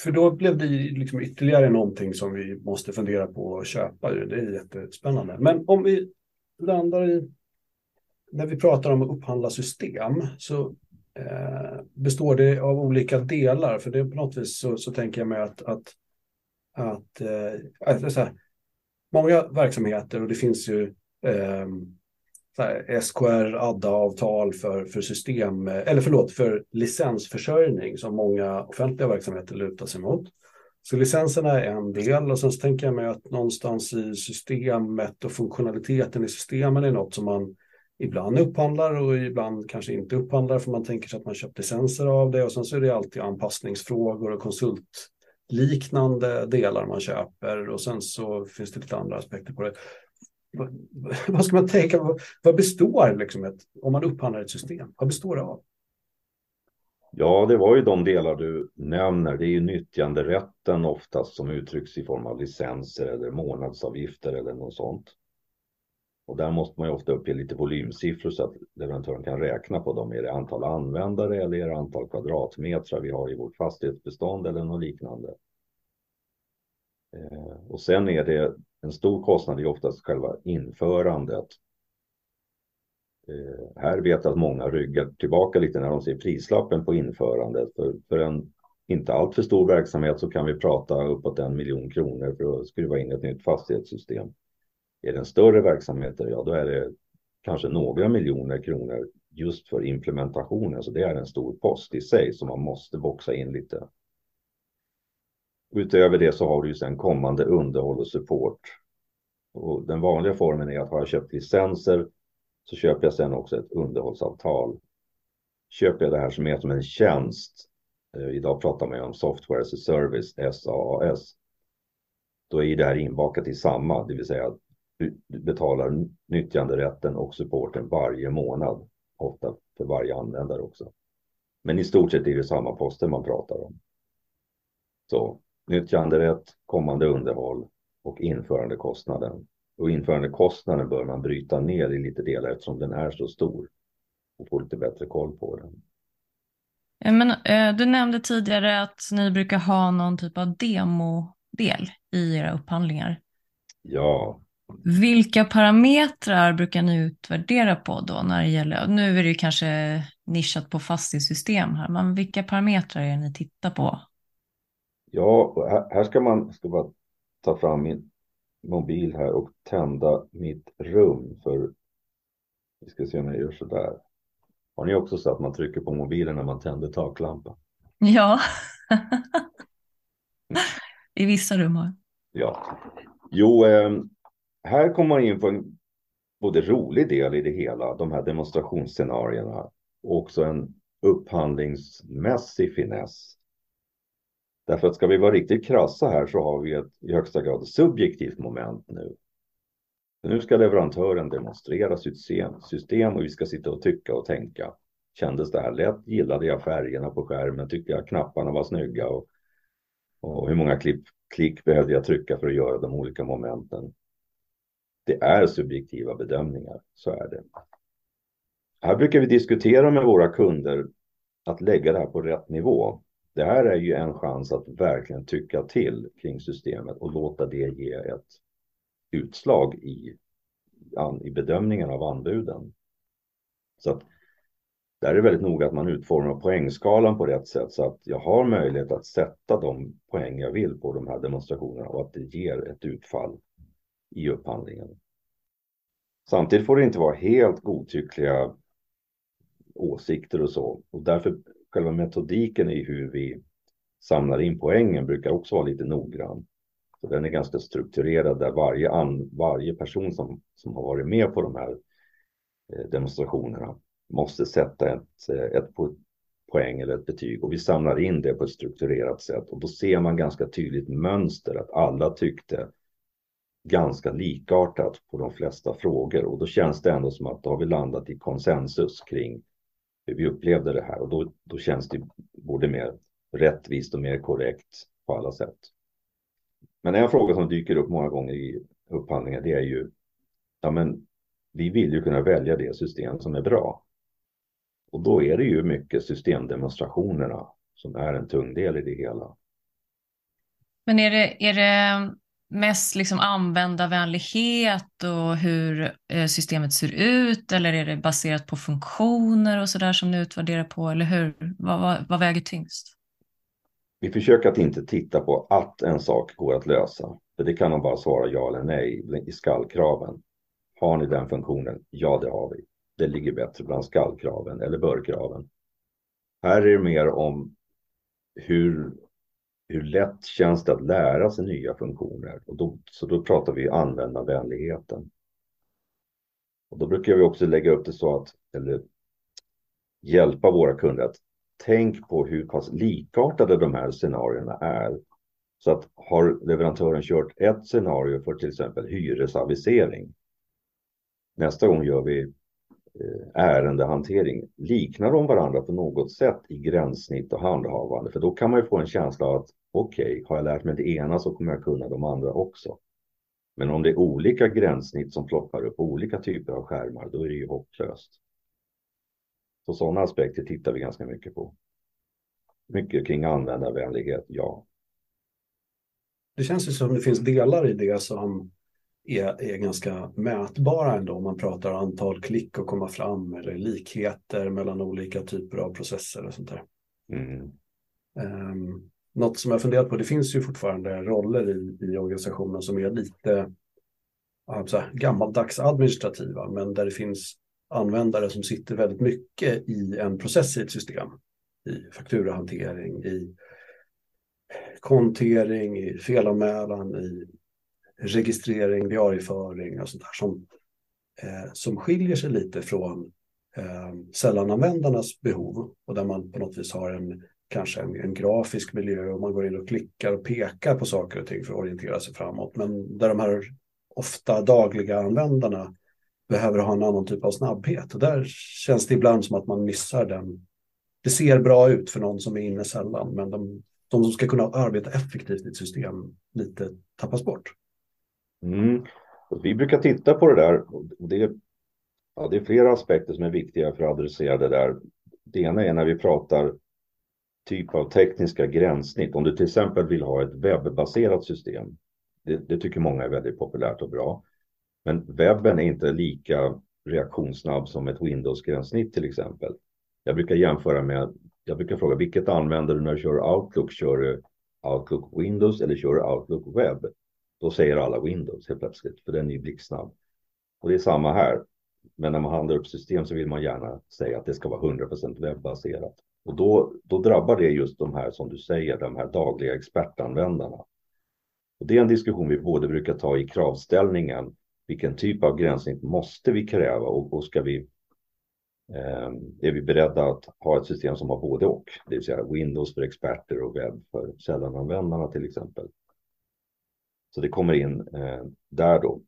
För då blev det liksom ytterligare någonting som vi måste fundera på att köpa. Det är jättespännande. Men om vi landar i när vi pratar om att upphandla system så eh, består det av olika delar. För det på något vis så, så tänker jag mig att, att, att, eh, att här, många verksamheter och det finns ju eh, SKR, ADDA-avtal för, för system, eh, eller förlåt, för licensförsörjning som många offentliga verksamheter lutar sig mot. Så licenserna är en del och sen så tänker jag mig att någonstans i systemet och funktionaliteten i systemen är något som man ibland upphandlar och ibland kanske inte upphandlar för man tänker sig att man köpt licenser av det och sen så är det alltid anpassningsfrågor och konsultliknande delar man köper och sen så finns det lite andra aspekter på det. Vad ska man tänka, vad består liksom ett, om man upphandlar ett system, vad består det av? Ja, det var ju de delar du nämner. Det är ju nyttjanderätten oftast som uttrycks i form av licenser eller månadsavgifter eller något sånt. Och där måste man ju ofta uppge lite volymsiffror så att leverantören kan räkna på dem. Är det antal användare eller är det antal kvadratmeter vi har i vårt fastighetsbestånd eller något liknande. Eh, och sen är det en stor kostnad i oftast själva införandet. Eh, här vet jag att många ryggar tillbaka lite när de ser prislappen på införandet. För, för en inte alltför stor verksamhet så kan vi prata uppåt en miljon kronor för att skruva in ett nytt fastighetssystem. Är det en större verksamhet, ja då är det kanske några miljoner kronor just för implementationen. Så det är en stor post i sig som man måste boxa in lite. Utöver det så har du ju sen kommande underhåll och support. Och den vanliga formen är att har jag köpt licenser så köper jag sen också ett underhållsavtal. Köper jag det här som är som en tjänst, eh, idag pratar man ju om software as a service, SaaS, då är det här inbakat i samma, det vill säga att betalar nyttjanderätten och supporten varje månad. Ofta för varje användare också. Men i stort sett är det samma poster man pratar om. Så nyttjanderätt, kommande underhåll och införandekostnaden. Och införandekostnaden bör man bryta ner i lite delar eftersom den är så stor och få lite bättre koll på den. Men, eh, du nämnde tidigare att ni brukar ha någon typ av demodel i era upphandlingar. Ja, vilka parametrar brukar ni utvärdera på då när det gäller, nu är det kanske nischat på fastighetssystem här, men vilka parametrar är det ni tittar på? Ja, här ska man ska bara ta fram min mobil här och tända mitt rum för vi ska se om jag gör så där. Har ni också så att man trycker på mobilen när man tänder taklampan? Ja, i vissa rum har Ja, jo, eh, här kommer man in på en både rolig del i det hela, de här demonstrationsscenarierna, och också en upphandlingsmässig finess. Därför att ska vi vara riktigt krassa här så har vi ett i högsta grad subjektivt moment nu. Nu ska leverantören demonstrera sitt system och vi ska sitta och tycka och tänka. Kändes det här lätt? Gillade jag färgerna på skärmen? Tyckte jag knapparna var snygga? Och, och hur många klick, klick behövde jag trycka för att göra de olika momenten? Det är subjektiva bedömningar, så är det. här brukar vi diskutera med våra kunder att lägga det här på rätt nivå. Det här är ju en chans att verkligen tycka till kring systemet och låta det ge ett utslag i, i bedömningen av anbuden. Så att där är det väldigt noga att man utformar poängskalan på rätt sätt så att jag har möjlighet att sätta de poäng jag vill på de här demonstrationerna och att det ger ett utfall i upphandlingen. Samtidigt får det inte vara helt godtyckliga åsikter och så och därför själva metodiken i hur vi samlar in poängen brukar också vara lite noggrann. Så den är ganska strukturerad där varje, an, varje person som, som har varit med på de här eh, demonstrationerna måste sätta ett, eh, ett poäng eller ett betyg och vi samlar in det på ett strukturerat sätt och då ser man ganska tydligt mönster att alla tyckte ganska likartat på de flesta frågor och då känns det ändå som att då har vi landat i konsensus kring hur vi upplevde det här och då, då känns det både mer rättvist och mer korrekt på alla sätt. Men en fråga som dyker upp många gånger i upphandlingar det är ju ja men vi vill ju kunna välja det system som är bra. Och då är det ju mycket systemdemonstrationerna som är en tung del i det hela. Men är det, är det mest liksom användarvänlighet och hur eh, systemet ser ut eller är det baserat på funktioner och sådär som ni utvärderar på eller hur? Vad, vad, vad väger tyngst? Vi försöker att inte titta på att en sak går att lösa. För det kan man bara svara ja eller nej i skallkraven. Har ni den funktionen? Ja, det har vi. Det ligger bättre bland skallkraven eller börkraven. Här är det mer om hur hur lätt känns det att lära sig nya funktioner? Och då, så då pratar vi användarvänligheten. Och då brukar vi också lägga upp det så att, eller hjälpa våra kunder att tänk på hur pass likartade de här scenarierna är. Så att har leverantören kört ett scenario för till exempel hyresavisering. Nästa gång gör vi eh, ärendehantering, liknar de varandra på något sätt i gränssnitt och handhavande? För då kan man ju få en känsla av att okej, okay, har jag lärt mig det ena så kommer jag kunna de andra också. Men om det är olika gränssnitt som ploppar upp, olika typer av skärmar, då är det ju hopplöst. Så sådana aspekter tittar vi ganska mycket på. Mycket kring användarvänlighet, ja. Det känns ju som det finns delar i det som är, är ganska mätbara ändå. Om man pratar antal klick och komma fram eller likheter mellan olika typer av processer och sånt där. Mm. Um, något som jag funderat på, det finns ju fortfarande roller i, i organisationen som är lite så gammaldags administrativa, men där det finns användare som sitter väldigt mycket i en process i ett system. I fakturahantering, i kontering, i felanmälan, i registrering, diarieföring och sånt där som, eh, som skiljer sig lite från eh, sällananvändarnas behov och där man på något vis har en kanske en, en, grafisk miljö och man går in och klickar och pekar på saker och ting för att orientera sig framåt. Men där de här ofta dagliga användarna behöver ha en annan typ av snabbhet och där känns det ibland som att man missar den. Det ser bra ut för någon som är inne sällan, men de, de som ska kunna arbeta effektivt i ett system lite tappas bort. Mm. Vi brukar titta på det där. Det, ja, det är flera aspekter som är viktiga för att adressera det där. Det ena är när vi pratar typ av tekniska gränssnitt. Om du till exempel vill ha ett webbaserat system. Det, det tycker många är väldigt populärt och bra. Men webben är inte lika reaktionssnabb som ett Windows-gränssnitt till exempel. Jag brukar jämföra med, jag brukar fråga vilket använder du när du kör Outlook? Kör du Outlook Windows eller kör du Outlook Web? Då säger alla Windows helt plötsligt, för den är ju blixtsnabb. Och det är samma här. Men när man handlar upp system så vill man gärna säga att det ska vara 100% webbaserat. Och då, då drabbar det just de här, som du säger, de här dagliga expertanvändarna. Och det är en diskussion vi både brukar ta i kravställningen. Vilken typ av gränssnitt måste vi kräva och, och ska vi eh, är vi beredda att ha ett system som har både och, det vill säga Windows för experter och webb för sällananvändarna till exempel. Så det kommer in eh, där då.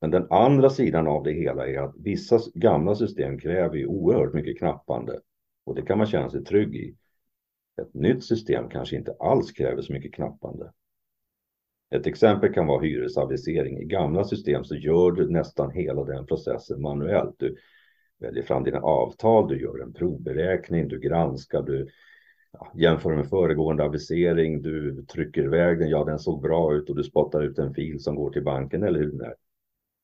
Men den andra sidan av det hela är att vissa gamla system kräver ju oerhört mycket knappande och det kan man känna sig trygg i. Ett nytt system kanske inte alls kräver så mycket knappande. Ett exempel kan vara hyresavisering. I gamla system så gör du nästan hela den processen manuellt. Du, väljer fram dina avtal, du gör en provberäkning, du granskar, du ja, jämför med föregående avisering, du trycker iväg den, ja den såg bra ut och du spottar ut en fil som går till banken eller hur det.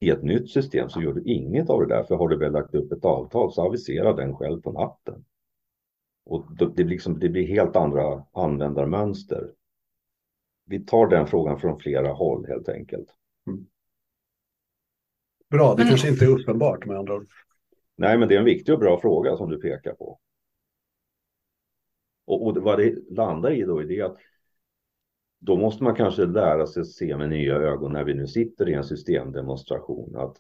I ett nytt system så gör du inget av det där, för har du väl lagt upp ett avtal så aviserar den själv på natten. Och det, liksom, det blir helt andra användarmönster. Vi tar den frågan från flera håll helt enkelt. Mm. Bra, det kanske inte är uppenbart med andra ord. Nej, men det är en viktig och bra fråga som du pekar på. Och, och vad det landar i då är det att då måste man kanske lära sig se med nya ögon när vi nu sitter i en systemdemonstration att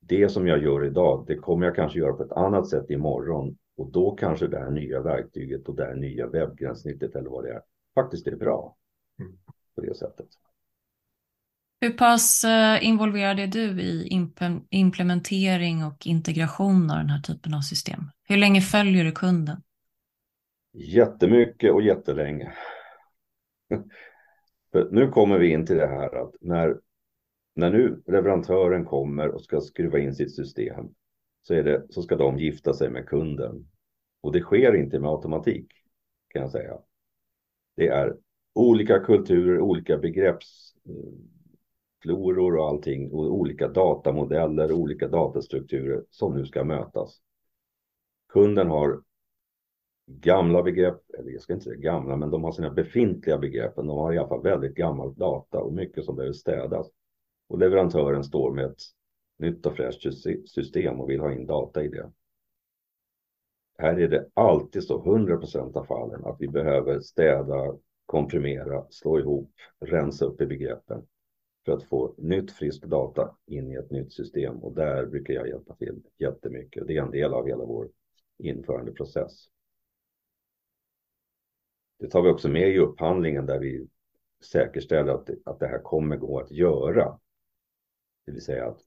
det som jag gör idag, det kommer jag kanske göra på ett annat sätt imorgon och då kanske det här nya verktyget och det här nya webbgränssnittet eller vad det är faktiskt är bra mm. på det sättet. Hur pass eh, involverad är du i implementering och integration av den här typen av system? Hur länge följer du kunden? Jättemycket och jättelänge. För nu kommer vi in till det här att när, när nu leverantören kommer och ska skruva in sitt system så, är det, så ska de gifta sig med kunden. Och det sker inte med automatik kan jag säga. Det är olika kulturer, olika begreppsfloror och allting och olika datamodeller, olika datastrukturer som nu ska mötas. Kunden har gamla begrepp, eller jag ska inte säga gamla, men de har sina befintliga begrepp. De har i alla fall väldigt gammalt data och mycket som behöver städas. Och leverantören står med ett nytt och fräscht system och vill ha in data i det. Här är det alltid så, 100 procent av fallen, att vi behöver städa, komprimera, slå ihop, rensa upp i begreppen för att få nytt frisk data in i ett nytt system och där brukar jag hjälpa till jättemycket. Det är en del av hela vår införandeprocess. Det tar vi också med i upphandlingen där vi säkerställer att, att det här kommer gå att göra. Det vill säga att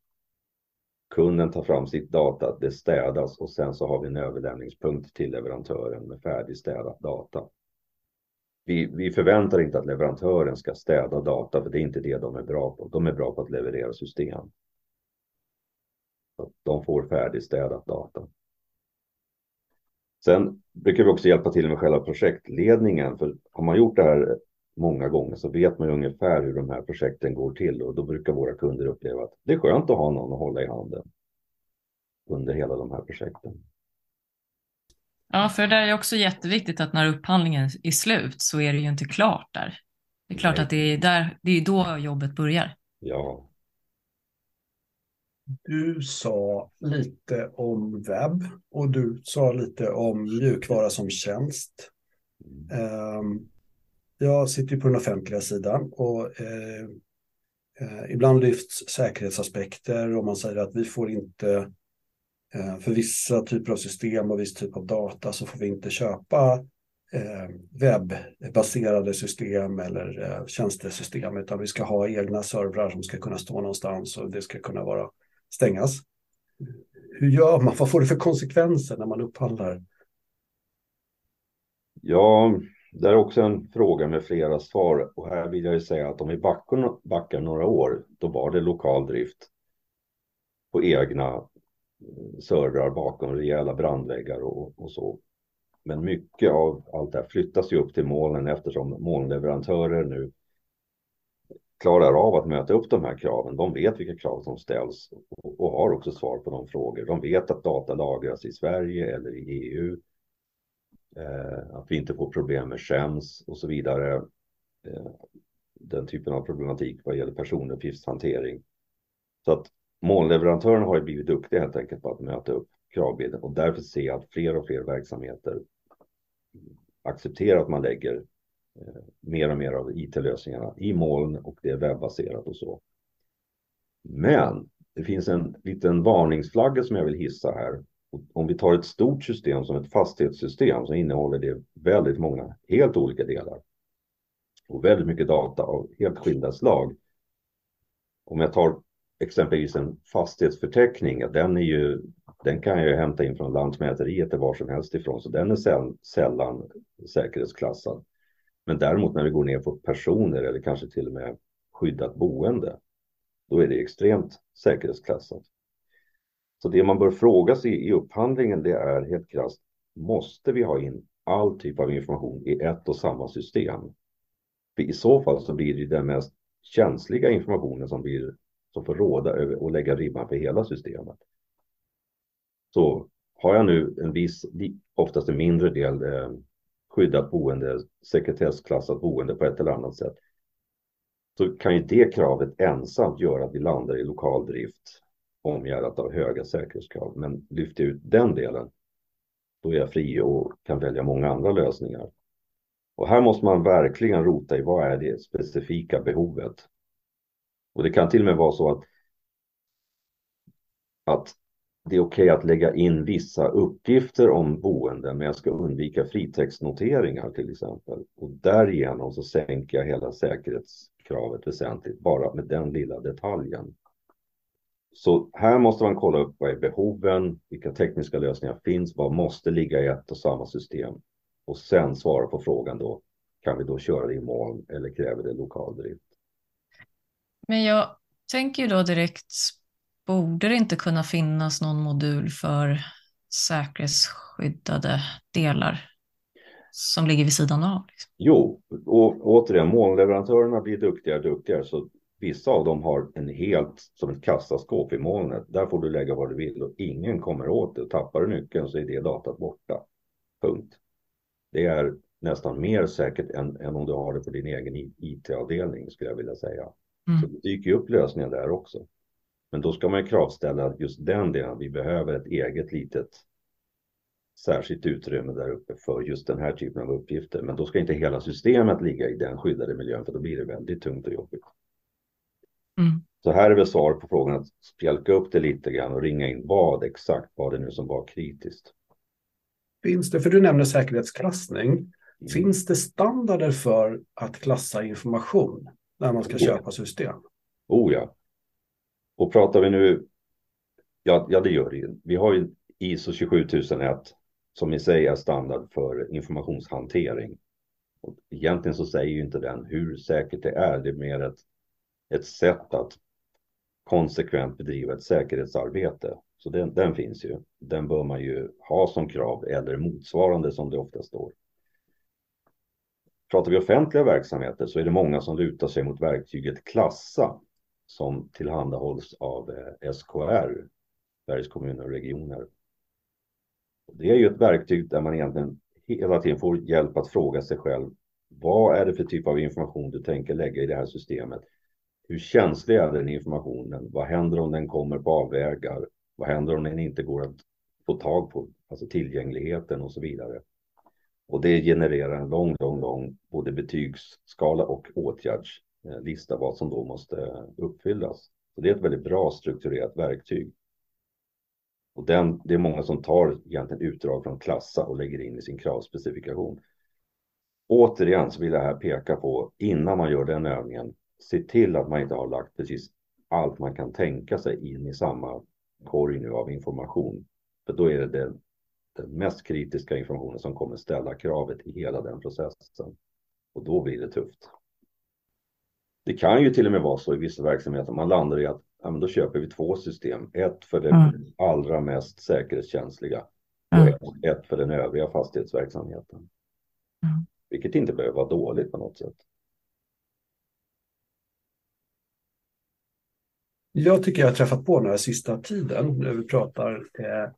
kunden tar fram sitt data, det städas och sen så har vi en överlämningspunkt till leverantören med färdigstädat data. Vi, vi förväntar inte att leverantören ska städa data, för det är inte det de är bra på. De är bra på att leverera system. Så de får färdigstädat data. Sen brukar vi också hjälpa till med själva projektledningen, för har man gjort det här många gånger så vet man ju ungefär hur de här projekten går till och då brukar våra kunder uppleva att det är skönt att ha någon att hålla i handen under hela de här projekten. Ja, för det är också jätteviktigt att när upphandlingen är slut så är det ju inte klart där. Det är klart Nej. att det är, där, det är då jobbet börjar. Ja, du sa lite om webb och du sa lite om mjukvara som tjänst. Um, jag sitter ju på den offentliga sidan och eh, eh, ibland lyfts säkerhetsaspekter och man säger att vi får inte eh, för vissa typer av system och viss typ av data så får vi inte köpa eh, webbaserade system eller eh, tjänstesystem utan vi ska ha egna servrar som ska kunna stå någonstans och det ska kunna vara stängas. Hur gör man? Vad får det för konsekvenser när man upphandlar? Ja, det är också en fråga med flera svar och här vill jag ju säga att om vi backar, backar några år, då var det lokal drift på egna eh, servrar bakom rejäla brandväggar och, och så. Men mycket av allt det här flyttas ju upp till molnen eftersom molnleverantörer nu klarar av att möta upp de här kraven. De vet vilka krav som ställs och har också svar på de frågor. De vet att data lagras i Sverige eller i EU. Eh, att vi inte får problem med skäms och så vidare. Eh, den typen av problematik vad gäller personuppgiftshantering. Så att molnleverantörerna har ju blivit duktiga helt enkelt på att möta upp kravbilden och därför ser jag att fler och fler verksamheter accepterar att man lägger Eh, mer och mer av IT-lösningarna i moln och det är webbaserat och så. Men det finns en liten varningsflagga som jag vill hissa här. Om vi tar ett stort system som ett fastighetssystem så innehåller det väldigt många helt olika delar och väldigt mycket data av helt skilda slag. Om jag tar exempelvis en fastighetsförteckning, den, är ju, den kan jag ju hämta in från Lantmäteriet eller var som helst ifrån, så den är sällan säkerhetsklassad. Men däremot när vi går ner på personer eller kanske till och med skyddat boende, då är det extremt säkerhetsklassat. Så det man bör fråga sig i upphandlingen det är helt krasst, måste vi ha in all typ av information i ett och samma system? För i så fall så blir det den mest känsliga informationen som, blir, som får råda över och lägga ribban för hela systemet. Så har jag nu en viss, oftast en mindre del eh, skyddat boende, sekretessklassat boende på ett eller annat sätt, så kan ju det kravet ensamt göra att vi landar i lokal drift omgärdat av höga säkerhetskrav. Men lyfter jag ut den delen, då är jag fri och kan välja många andra lösningar. Och här måste man verkligen rota i vad är det specifika behovet. Och det kan till och med vara så att, att det är okej okay att lägga in vissa uppgifter om boende, men jag ska undvika fritextnoteringar till exempel. Och därigenom så sänker jag hela säkerhetskravet väsentligt, bara med den lilla detaljen. Så här måste man kolla upp vad är behoven, vilka tekniska lösningar finns, vad måste ligga i ett och samma system och sen svara på frågan då, kan vi då köra det i moln eller kräver det lokal drift? Men jag tänker ju då direkt, borde det inte kunna finnas någon modul för säkerhetsskyddade delar som ligger vid sidan av? Liksom? Jo, och återigen, molnleverantörerna blir duktigare och duktigare, så vissa av dem har en helt som ett kassaskåp i molnet. Där får du lägga vad du vill och ingen kommer åt det. Tappar du nyckeln så är det datat borta. Punkt. Det är nästan mer säkert än, än om du har det på din egen IT-avdelning skulle jag vilja säga. Mm. Så det dyker upp lösningar där också. Men då ska man ju kravställa just den delen. Vi behöver ett eget litet särskilt utrymme där uppe för just den här typen av uppgifter. Men då ska inte hela systemet ligga i den skyddade miljön för då blir det väldigt tungt och jobbigt. Mm. Så här är väl svar på frågan att spjälka upp det lite grann och ringa in vad exakt var det nu som var kritiskt. Finns det, för du nämner säkerhetsklassning, mm. finns det standarder för att klassa information när man ska oh. köpa system? Oh ja. Och pratar vi nu, ja, ja det gör det ju. Vi har ju ISO 27001 som i sig är standard för informationshantering. Och egentligen så säger ju inte den hur säkert det är, det är mer ett ett sätt att konsekvent bedriva ett säkerhetsarbete. Så den, den, finns ju. Den bör man ju ha som krav eller motsvarande som det ofta står. Pratar vi offentliga verksamheter så är det många som lutar sig mot verktyget Klassa som tillhandahålls av eh, SKR, Sveriges kommuner och regioner. Det är ju ett verktyg där man egentligen hela tiden får hjälp att fråga sig själv. Vad är det för typ av information du tänker lägga i det här systemet? Hur känslig är den informationen? Vad händer om den kommer på avvägar? Vad händer om den inte går att få tag på? Alltså tillgängligheten och så vidare. Och det genererar en lång, lång, lång både betygsskala och åtgärdslista vad som då måste uppfyllas. Så det är ett väldigt bra strukturerat verktyg. Och den, det är många som tar egentligen utdrag från Klassa och lägger in i sin kravspecifikation. Återigen så vill jag här peka på innan man gör den övningen se till att man inte har lagt precis allt man kan tänka sig in i samma korg nu av information. För då är det den, den mest kritiska informationen som kommer ställa kravet i hela den processen. Och då blir det tufft. Det kan ju till och med vara så i vissa verksamheter man landar i att ja, men då köper vi två system. Ett för det mm. allra mest säkerhetskänsliga mm. och ett för den övriga fastighetsverksamheten. Mm. Vilket inte behöver vara dåligt på något sätt. Jag tycker jag har träffat på den här sista tiden när vi pratar eh,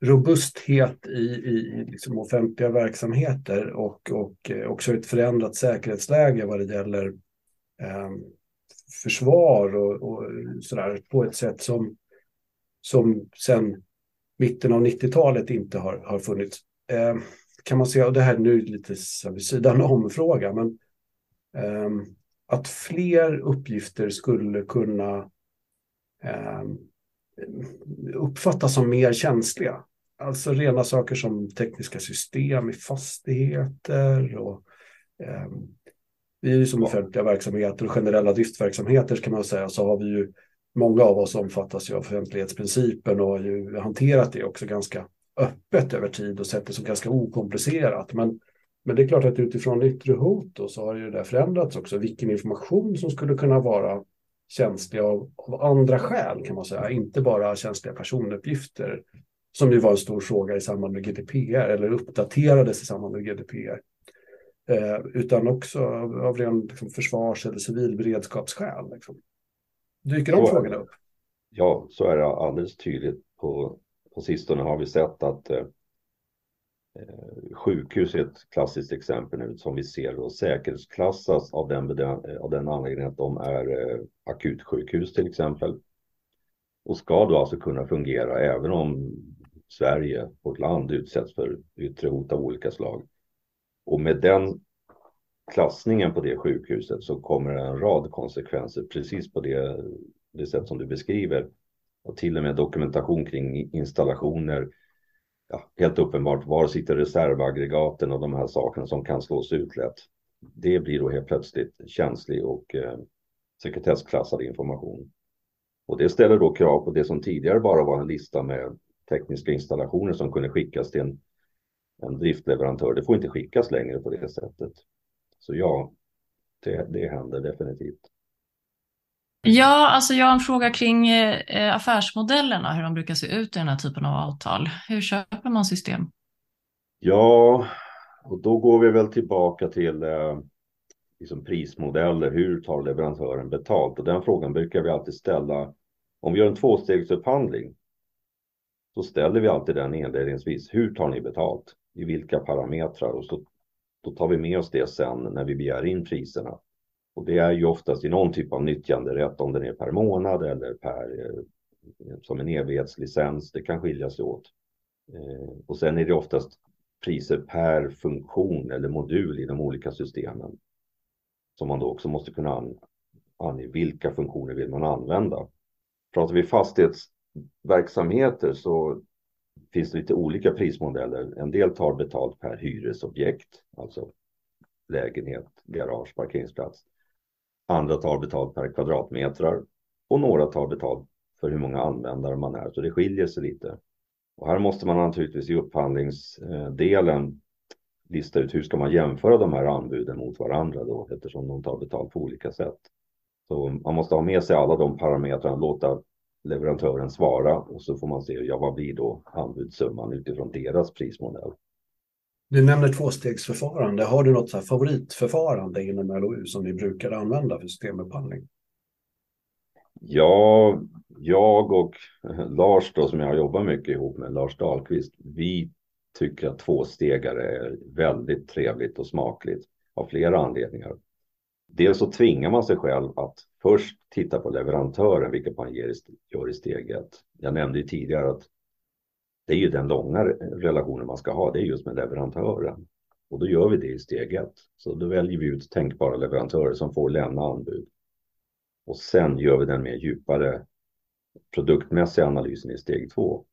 robusthet i, i liksom offentliga verksamheter och, och eh, också ett förändrat säkerhetsläge vad det gäller eh, försvar och, och sådär på ett sätt som, som sedan mitten av 90-talet inte har, har funnits. Eh, kan man säga, och det här är nu lite vid sidan om fråga, men eh, att fler uppgifter skulle kunna eh, uppfattas som mer känsliga. Alltså rena saker som tekniska system i fastigheter och eh, vi är ju som offentliga verksamheter och generella driftverksamheter kan man säga så har vi ju många av oss omfattas ju av offentlighetsprincipen och har ju hanterat det också ganska öppet över tid och sett det som ganska okomplicerat. Men men det är klart att utifrån yttre hot då, så har det förändrats också. Vilken information som skulle kunna vara känsliga av, av, andra skäl kan man säga, inte bara känsliga personuppgifter som ju var en stor fråga i samband med GDPR eller uppdaterades i samband med GDPR. Eh, utan också av, av ren liksom, försvars eller civilberedskapsskäl. Liksom. Dyker de frågorna upp? Ja, så är det alldeles tydligt. På, på sistone har vi sett att eh Eh, sjukhus är ett klassiskt exempel nu som vi ser och säkerhetsklassas av den, eh, av den anledningen att de är eh, akutsjukhus till exempel. Och ska då alltså kunna fungera även om Sverige, vårt land, utsätts för yttre hot av olika slag. Och med den klassningen på det sjukhuset så kommer det en rad konsekvenser precis på det, det sätt som du beskriver. Och till och med dokumentation kring installationer. Ja, helt uppenbart, var sitter reservaggregaten och de här sakerna som kan slås ut lätt. Det blir då helt plötsligt känslig och eh, sekretessklassad information. Och det ställer då krav på det som tidigare bara var en lista med tekniska installationer som kunde skickas till en, en driftleverantör. Det får inte skickas längre på det sättet. Så ja, det, det händer definitivt. Ja, alltså jag har en fråga kring eh, affärsmodellerna, hur de brukar se ut i den här typen av avtal. Hur köper man system? Ja, och då går vi väl tillbaka till eh, liksom prismodeller. Hur tar leverantören betalt? Och den frågan brukar vi alltid ställa. Om vi gör en tvåstegsupphandling så ställer vi alltid den inledningsvis. Hur tar ni betalt? I vilka parametrar? Och så, då tar vi med oss det sen när vi begär in priserna. Och det är ju oftast i någon typ av nyttjanderätt, om den är per månad eller per eh, som en evighetslicens. Det kan skilja sig åt. Eh, och sen är det oftast priser per funktion eller modul i de olika systemen. Som man då också måste kunna ange vilka funktioner vill man använda. Pratar vi fastighetsverksamheter så finns det lite olika prismodeller. En del tar betalt per hyresobjekt, alltså lägenhet, garage, parkeringsplats. Andra tar betalt per kvadratmetrar och några tar betalt för hur många användare man är, så det skiljer sig lite. Och här måste man naturligtvis i upphandlingsdelen lista ut hur ska man jämföra de här anbuden mot varandra då eftersom de tar betalt på olika sätt. Så man måste ha med sig alla de parametrarna, låta leverantören svara och så får man se ja, vad blir då anbudssumman utifrån deras prismodell. Du nämner tvåstegsförfarande. Har du något så favoritförfarande inom LOU som ni brukar använda för systemupphandling? Ja, jag och Lars då som jag jobbar mycket ihop med, Lars Dahlqvist, vi tycker att tvåstegare är väldigt trevligt och smakligt av flera anledningar. Dels så tvingar man sig själv att först titta på leverantören, vilket man gör i steg ett. Jag nämnde ju tidigare att det är ju den långa relationen man ska ha, det är just med leverantören. Och då gör vi det i steg ett. Så då väljer vi ut tänkbara leverantörer som får lämna anbud. Och sen gör vi den mer djupare produktmässiga analysen i steg två.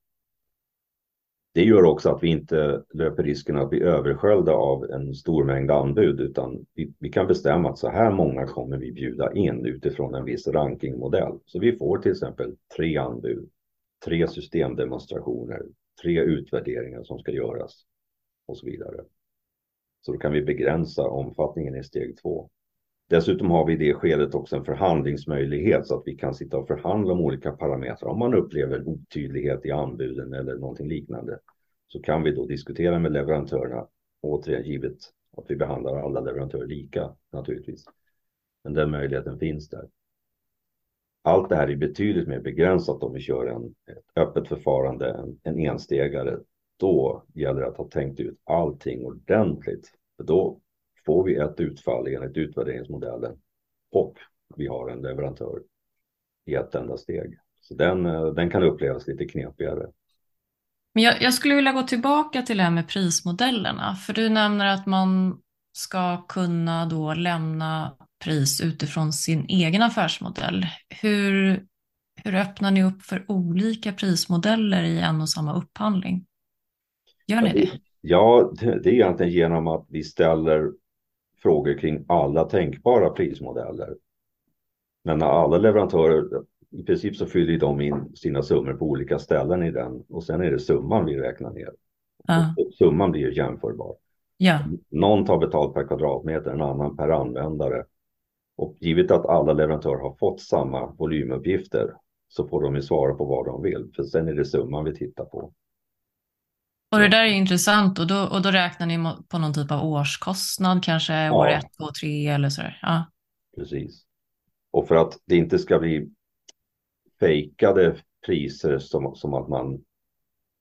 Det gör också att vi inte löper risken att bli översköljda av en stor mängd anbud utan vi, vi, kan bestämma att så här många kommer vi bjuda in utifrån en viss rankingmodell. Så vi får till exempel tre anbud, tre systemdemonstrationer, tre utvärderingar som ska göras och så vidare. Så då kan vi begränsa omfattningen i steg två. Dessutom har vi i det skedet också en förhandlingsmöjlighet så att vi kan sitta och förhandla om olika parametrar. Om man upplever otydlighet i anbuden eller någonting liknande så kan vi då diskutera med leverantörerna, återigen givet att vi behandlar alla leverantörer lika naturligtvis. Men den möjligheten finns där. Allt det här är betydligt mer begränsat om vi kör en, ett öppet förfarande, en, en enstegare. Då gäller det att ha tänkt ut allting ordentligt. För då får vi ett utfall enligt utvärderingsmodellen och vi har en leverantör i ett enda steg. Så den, eh, den kan upplevas lite knepigare. Men jag, jag, skulle vilja gå tillbaka till det här med prismodellerna, för du nämner att man ska kunna då lämna pris utifrån sin egen affärsmodell. Hur, hur öppnar ni upp för olika prismodeller i en och samma upphandling? Gör ni det? Ja, det är egentligen genom att vi ställer frågor kring alla tänkbara prismodeller. Men alla leverantörer, i princip så fyller de in sina summor på olika ställen i den och sen är det summan vi räknar ner. Ja. summan blir jämförbar. Ja. Någon tar betalt per kvadratmeter, en annan per användare. Och givet att alla leverantörer har fått samma volymuppgifter så får de ju svara på vad de vill, för sen är det summan vi tittar på. Och det där är intressant och då, och då räknar ni på någon typ av årskostnad, kanske ja. år ett, två, tre eller sådär? Ja. Precis. Och för att det inte ska bli fejkade priser som, som att man,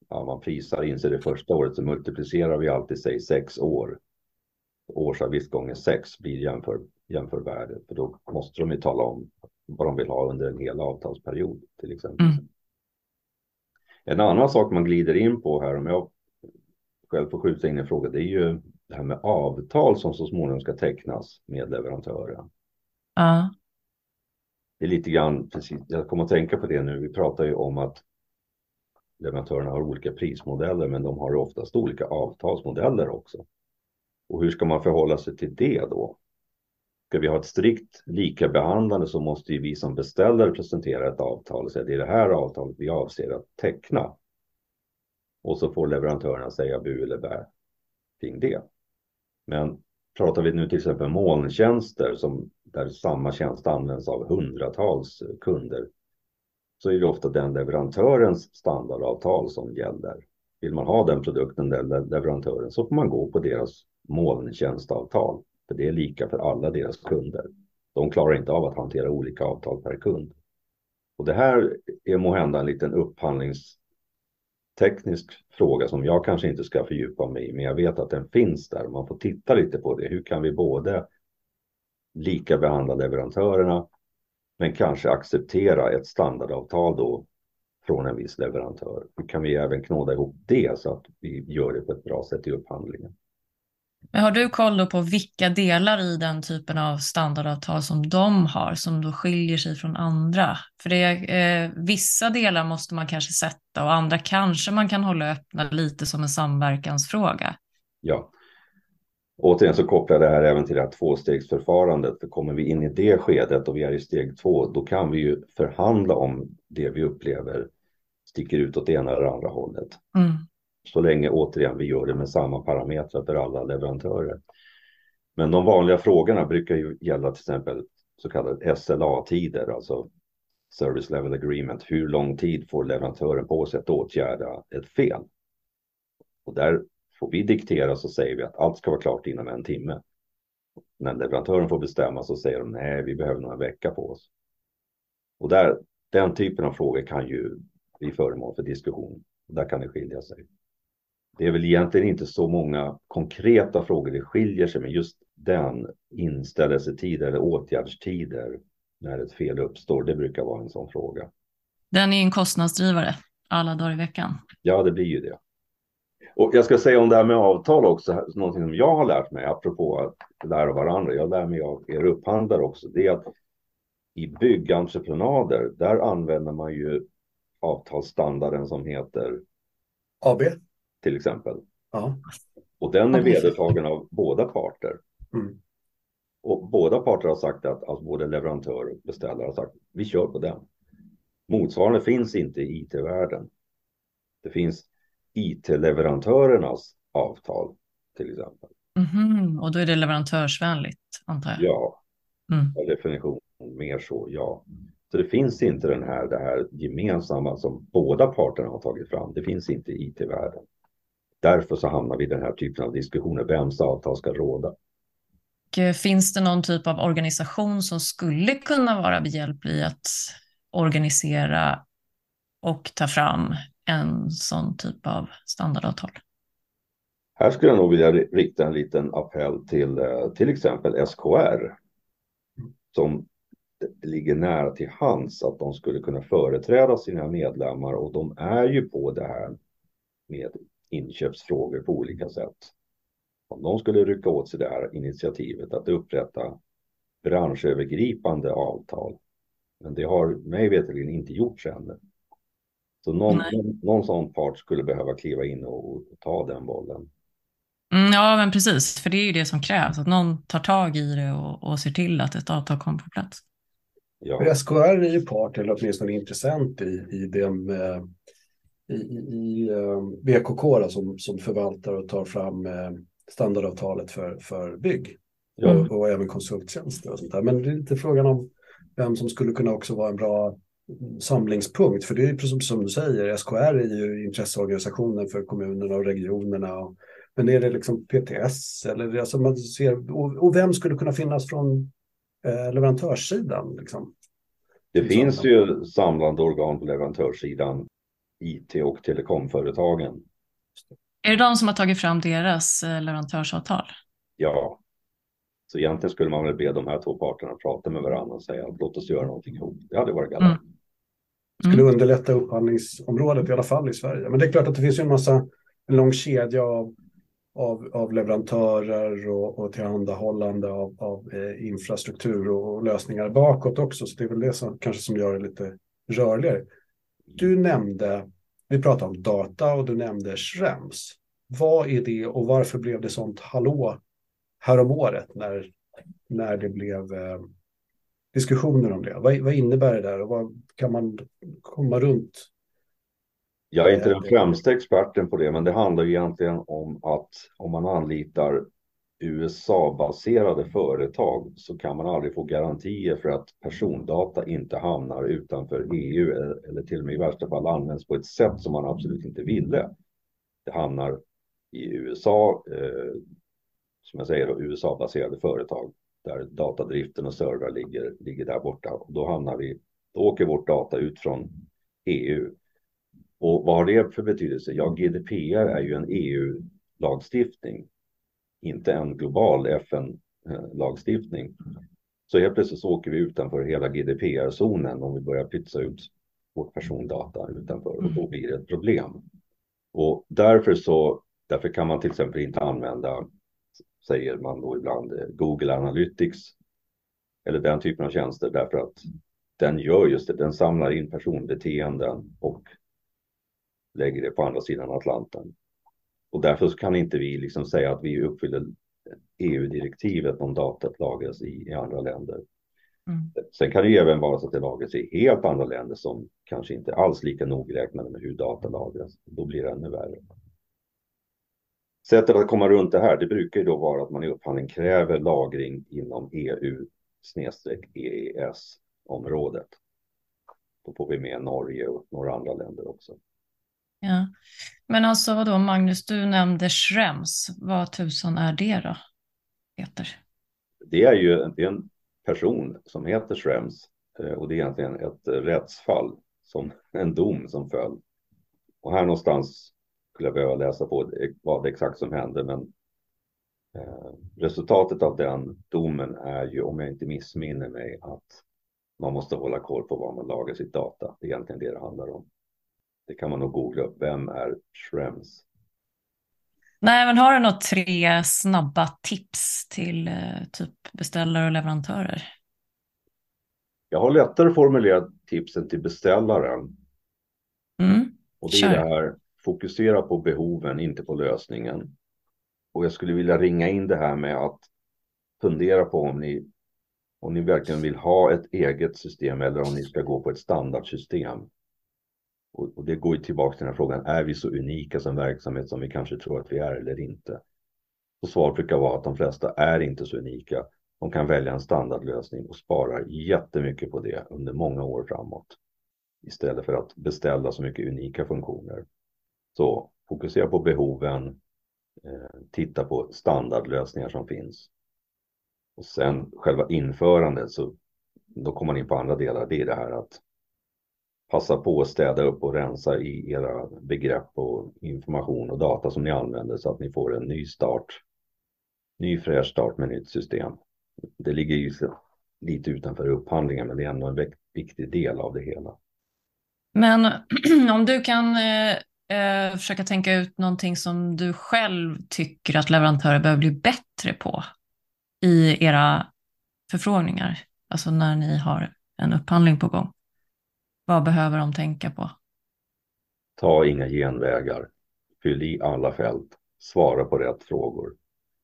ja, man prisar in sig det första året så multiplicerar vi alltid säg sex år. Årsavgift gånger sex blir jämför, jämförvärdet för då måste de ju tala om vad de vill ha under en hel avtalsperiod till exempel. Mm. En annan sak man glider in på här om jag själv får skjuta in en fråga det är ju det här med avtal som så småningom ska tecknas med leverantören. Ja det är lite grann, precis, jag kommer att tänka på det nu, vi pratar ju om att leverantörerna har olika prismodeller men de har oftast olika avtalsmodeller också. Och hur ska man förhålla sig till det då? Ska vi ha ett strikt likabehandlande så måste ju vi som beställare presentera ett avtal och säga det är det här avtalet vi avser att teckna. Och så får leverantörerna säga bu eller bä kring det. Men pratar vi nu till exempel molntjänster som där samma tjänst används av hundratals kunder så är det ofta den leverantörens standardavtal som gäller. Vill man ha den produkten, eller leverantören, så får man gå på deras molntjänstavtal. För det är lika för alla deras kunder. De klarar inte av att hantera olika avtal per kund. Och det här är måhända en liten upphandlingsteknisk fråga som jag kanske inte ska fördjupa mig i, men jag vet att den finns där. Man får titta lite på det. Hur kan vi både lika behandla leverantörerna, men kanske acceptera ett standardavtal då från en viss leverantör. Hur kan vi även knåda ihop det så att vi gör det på ett bra sätt i upphandlingen? Men har du koll på vilka delar i den typen av standardavtal som de har som då skiljer sig från andra? För det eh, vissa delar måste man kanske sätta och andra kanske man kan hålla öppna lite som en samverkansfråga. Ja. Återigen så kopplar det här även till det här tvåstegsförfarandet. För kommer vi in i det skedet och vi är i steg två, då kan vi ju förhandla om det vi upplever sticker ut åt det ena eller andra hållet. Mm. Så länge återigen vi gör det med samma parametrar för alla leverantörer. Men de vanliga frågorna brukar ju gälla till exempel så kallade SLA-tider, alltså Service Level Agreement. Hur lång tid får leverantören på sig att åtgärda ett fel? Och där får vi diktera så säger vi att allt ska vara klart inom en timme. När leverantören får bestämma så säger de nej, vi behöver några vecka på oss. Och där, den typen av frågor kan ju bli föremål för diskussion. Där kan det skilja sig det är väl egentligen inte så många konkreta frågor det skiljer sig, men just den inställelsetider eller åtgärdstider när ett fel uppstår, det brukar vara en sån fråga. Den är en kostnadsdrivare alla dagar i veckan. Ja, det blir ju det. Och jag ska säga om det här med avtal också, någonting som jag har lärt mig, apropå att lära varandra, jag lär mig av er upphandlare också, det är att i byggentreprenader, där använder man ju avtalsstandarden som heter AB till exempel. Ja. Och den är vedertagen av båda parter. Mm. Och båda parter har sagt att, alltså både leverantör och beställare har sagt vi kör på den. Motsvarande finns inte i IT-världen. Det finns IT-leverantörernas avtal till exempel. Mm -hmm. Och då är det leverantörsvänligt antar jag? Ja, mm. per definition mer så, ja. Så det finns inte den här, det här gemensamma som båda parterna har tagit fram. Det finns inte i IT-världen. Därför så hamnar vi i den här typen av diskussioner, vems avtal ska råda? Eh, finns det någon typ av organisation som skulle kunna vara behjälplig i att organisera och ta fram en sån typ av standardavtal? Här skulle jag nog vilja rikta en liten appell till eh, till exempel SKR som ligger nära till hands att de skulle kunna företräda sina medlemmar och de är ju på det här med inköpsfrågor på olika sätt. Om de skulle rycka åt sig det här initiativet att upprätta branschövergripande avtal. Men det har mig veterligen inte gjorts ännu. Så någon, någon, någon sån part skulle behöva kliva in och, och ta den bollen. Mm, ja, men precis, för det är ju det som krävs, att någon tar tag i det och, och ser till att ett avtal kommer på plats. Ja. För SKR är ju part, eller åtminstone intressent i, i den eh, i, i VKK då, som, som förvaltar och tar fram eh, standardavtalet för, för bygg. Mm. Och även konsulttjänster och sånt där. Men det är lite frågan om vem som skulle kunna också vara en bra samlingspunkt. För det är precis som du säger, SKR är ju intresseorganisationen för kommunerna och regionerna. Och, men är det liksom PTS eller alltså man ser, och, och vem skulle kunna finnas från eh, leverantörssidan? Liksom? Det finns ju samlande organ på leverantörssidan, IT och telekomföretagen. Är det de som har tagit fram deras eh, leverantörsavtal? Ja. Så egentligen skulle man väl be de här två parterna prata med varandra och säga låt oss göra någonting ihop. Det hade varit galant. Mm. Skulle mm. underlätta upphandlingsområdet i alla fall i Sverige. Men det är klart att det finns ju en massa, en lång kedja av, av, av leverantörer och, och tillhandahållande av, av eh, infrastruktur och lösningar bakåt också. Så det är väl det som kanske som gör det lite rörligare. Du nämnde vi pratade om data och du nämnde Schrems. Vad är det och varför blev det sånt hallå häromåret när, när det blev eh, diskussioner om det? Vad, vad innebär det där och vad kan man komma runt? Jag är inte den främsta experten på det, men det handlar egentligen om att om man anlitar USA-baserade företag så kan man aldrig få garantier för att persondata inte hamnar utanför EU eller till och med i värsta fall används på ett sätt som man absolut inte ville. Det hamnar i USA, eh, som jag säger, då, USA-baserade företag där datadriften och servrar ligger, ligger där borta. Och då hamnar vi, då åker vårt data ut från EU. Och vad har det för betydelse? Ja, GDPR är ju en EU-lagstiftning inte en global FN-lagstiftning. Så helt plötsligt så åker vi utanför hela GDPR-zonen om vi börjar pytsa ut vårt persondata utanför och då blir det ett problem. Och därför så, därför kan man till exempel inte använda, säger man då ibland, Google Analytics eller den typen av tjänster därför att den gör just det, den samlar in personbeteenden och lägger det på andra sidan Atlanten. Och därför kan inte vi liksom säga att vi uppfyller EU-direktivet om datat lagras i, i andra länder. Mm. Sen kan det ju även vara så att det lagras i helt andra länder som kanske inte alls lika nogräknade med hur data lagras. Då blir det ännu värre. Sättet att komma runt det här, det brukar ju då vara att man i upphandling kräver lagring inom EU snedstreck EES området. Då får vi med Norge och några andra länder också. Ja. Men alltså vadå Magnus, du nämnde Schrems. Vad tusan är det då, Peter? Det är ju det är en person som heter Schrems eh, och det är egentligen ett rättsfall, som en dom som föll. Och här någonstans skulle jag behöva läsa på vad det exakt som hände, men eh, resultatet av den domen är ju, om jag inte missminner mig, att man måste hålla koll på var man lagar sitt data. Det är egentligen det det handlar om. Det kan man nog googla upp. Vem är Schrems? Nej, men har du något tre snabba tips till eh, typ beställare och leverantörer? Jag har lättare formulerat tipsen till beställaren. Mm. Och det är det här, fokusera på behoven, inte på lösningen. Och jag skulle vilja ringa in det här med att fundera på om ni, om ni verkligen vill ha ett eget system eller om ni ska gå på ett standardsystem. Och, och det går ju tillbaka till den här frågan, är vi så unika som verksamhet som vi kanske tror att vi är eller inte? Och svaret brukar vara att de flesta är inte så unika. De kan välja en standardlösning och sparar jättemycket på det under många år framåt. Istället för att beställa så mycket unika funktioner. Så fokusera på behoven, eh, titta på standardlösningar som finns. Och sen själva införandet så då kommer man in på andra delar. Det är det här att passa på att städa upp och rensa i era begrepp och information och data som ni använder så att ni får en ny start. Ny fräsch start med nytt system. Det ligger ju lite utanför upphandlingen men det är ändå en viktig del av det hela. Men om du kan eh, eh, försöka tänka ut någonting som du själv tycker att leverantörer behöver bli bättre på i era förfrågningar, alltså när ni har en upphandling på gång. Vad behöver de tänka på? Ta inga genvägar. Fyll i alla fält. Svara på rätt frågor.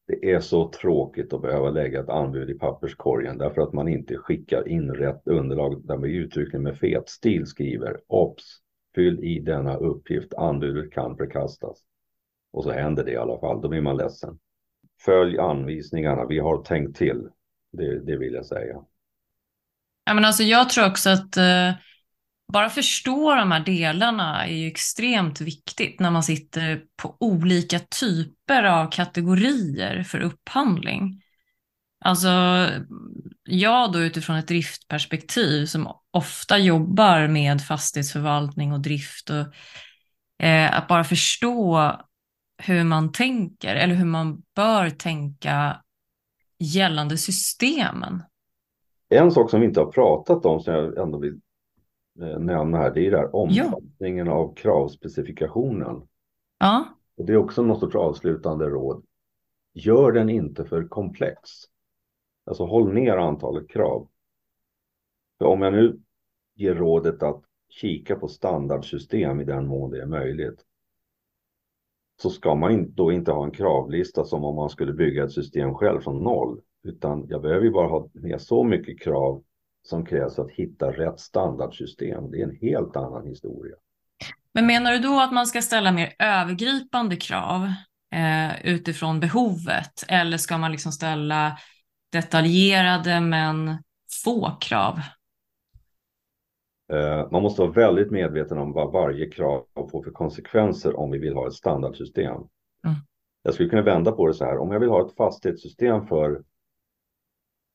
Det är så tråkigt att behöva lägga ett anbud i papperskorgen därför att man inte skickar in rätt underlag där vi uttryckligen med fet stil skriver OBS! Fyll i denna uppgift. Anbudet kan förkastas. Och så händer det i alla fall. Då blir man ledsen. följ anvisningarna, vi har tänkt till. Det, det vill jag säga. Ja, men alltså jag tror också att eh, bara förstå de här delarna är ju extremt viktigt när man sitter på olika typer av kategorier för upphandling. Alltså, jag då utifrån ett driftperspektiv som ofta jobbar med fastighetsförvaltning och drift och eh, att bara förstå hur man tänker eller hur man bör tänka gällande systemen. En sak som vi inte har pratat om som jag ändå vill nämna här, det är det här omfattningen ja. av kravspecifikationen. Ja. Och det är också något sorts avslutande råd. Gör den inte för komplex. Alltså håll ner antalet krav. För om jag nu ger rådet att kika på standardsystem i den mån det är möjligt. Så ska man då inte ha en kravlista som om man skulle bygga ett system själv från noll. Utan jag behöver ju bara ha med så mycket krav som krävs för att hitta rätt standardsystem. Det är en helt annan historia. Men menar du då att man ska ställa mer övergripande krav eh, utifrån behovet? Eller ska man liksom ställa detaljerade men få krav? Eh, man måste vara väldigt medveten om vad varje krav får för konsekvenser om vi vill ha ett standardsystem. Mm. Jag skulle kunna vända på det så här. Om jag vill ha ett fastighetssystem för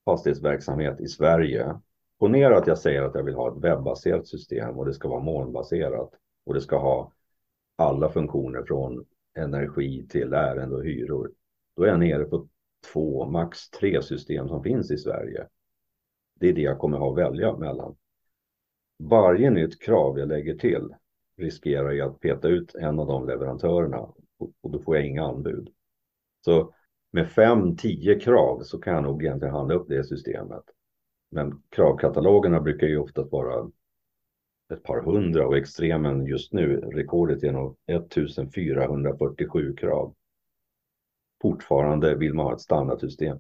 fastighetsverksamhet i Sverige. Ponera att jag säger att jag vill ha ett webbaserat system och det ska vara molnbaserat och det ska ha alla funktioner från energi till ärende och hyror. Då är jag nere på två, max tre system som finns i Sverige. Det är det jag kommer ha att välja mellan. Varje nytt krav jag lägger till riskerar jag att peta ut en av de leverantörerna och då får jag inga anbud. Så med fem, tio krav så kan jag nog egentligen handla upp det systemet. Men kravkatalogerna brukar ju oftast vara ett par hundra och extremen just nu, rekordet är nog 1447 krav fortfarande vill man ha ett standardsystem.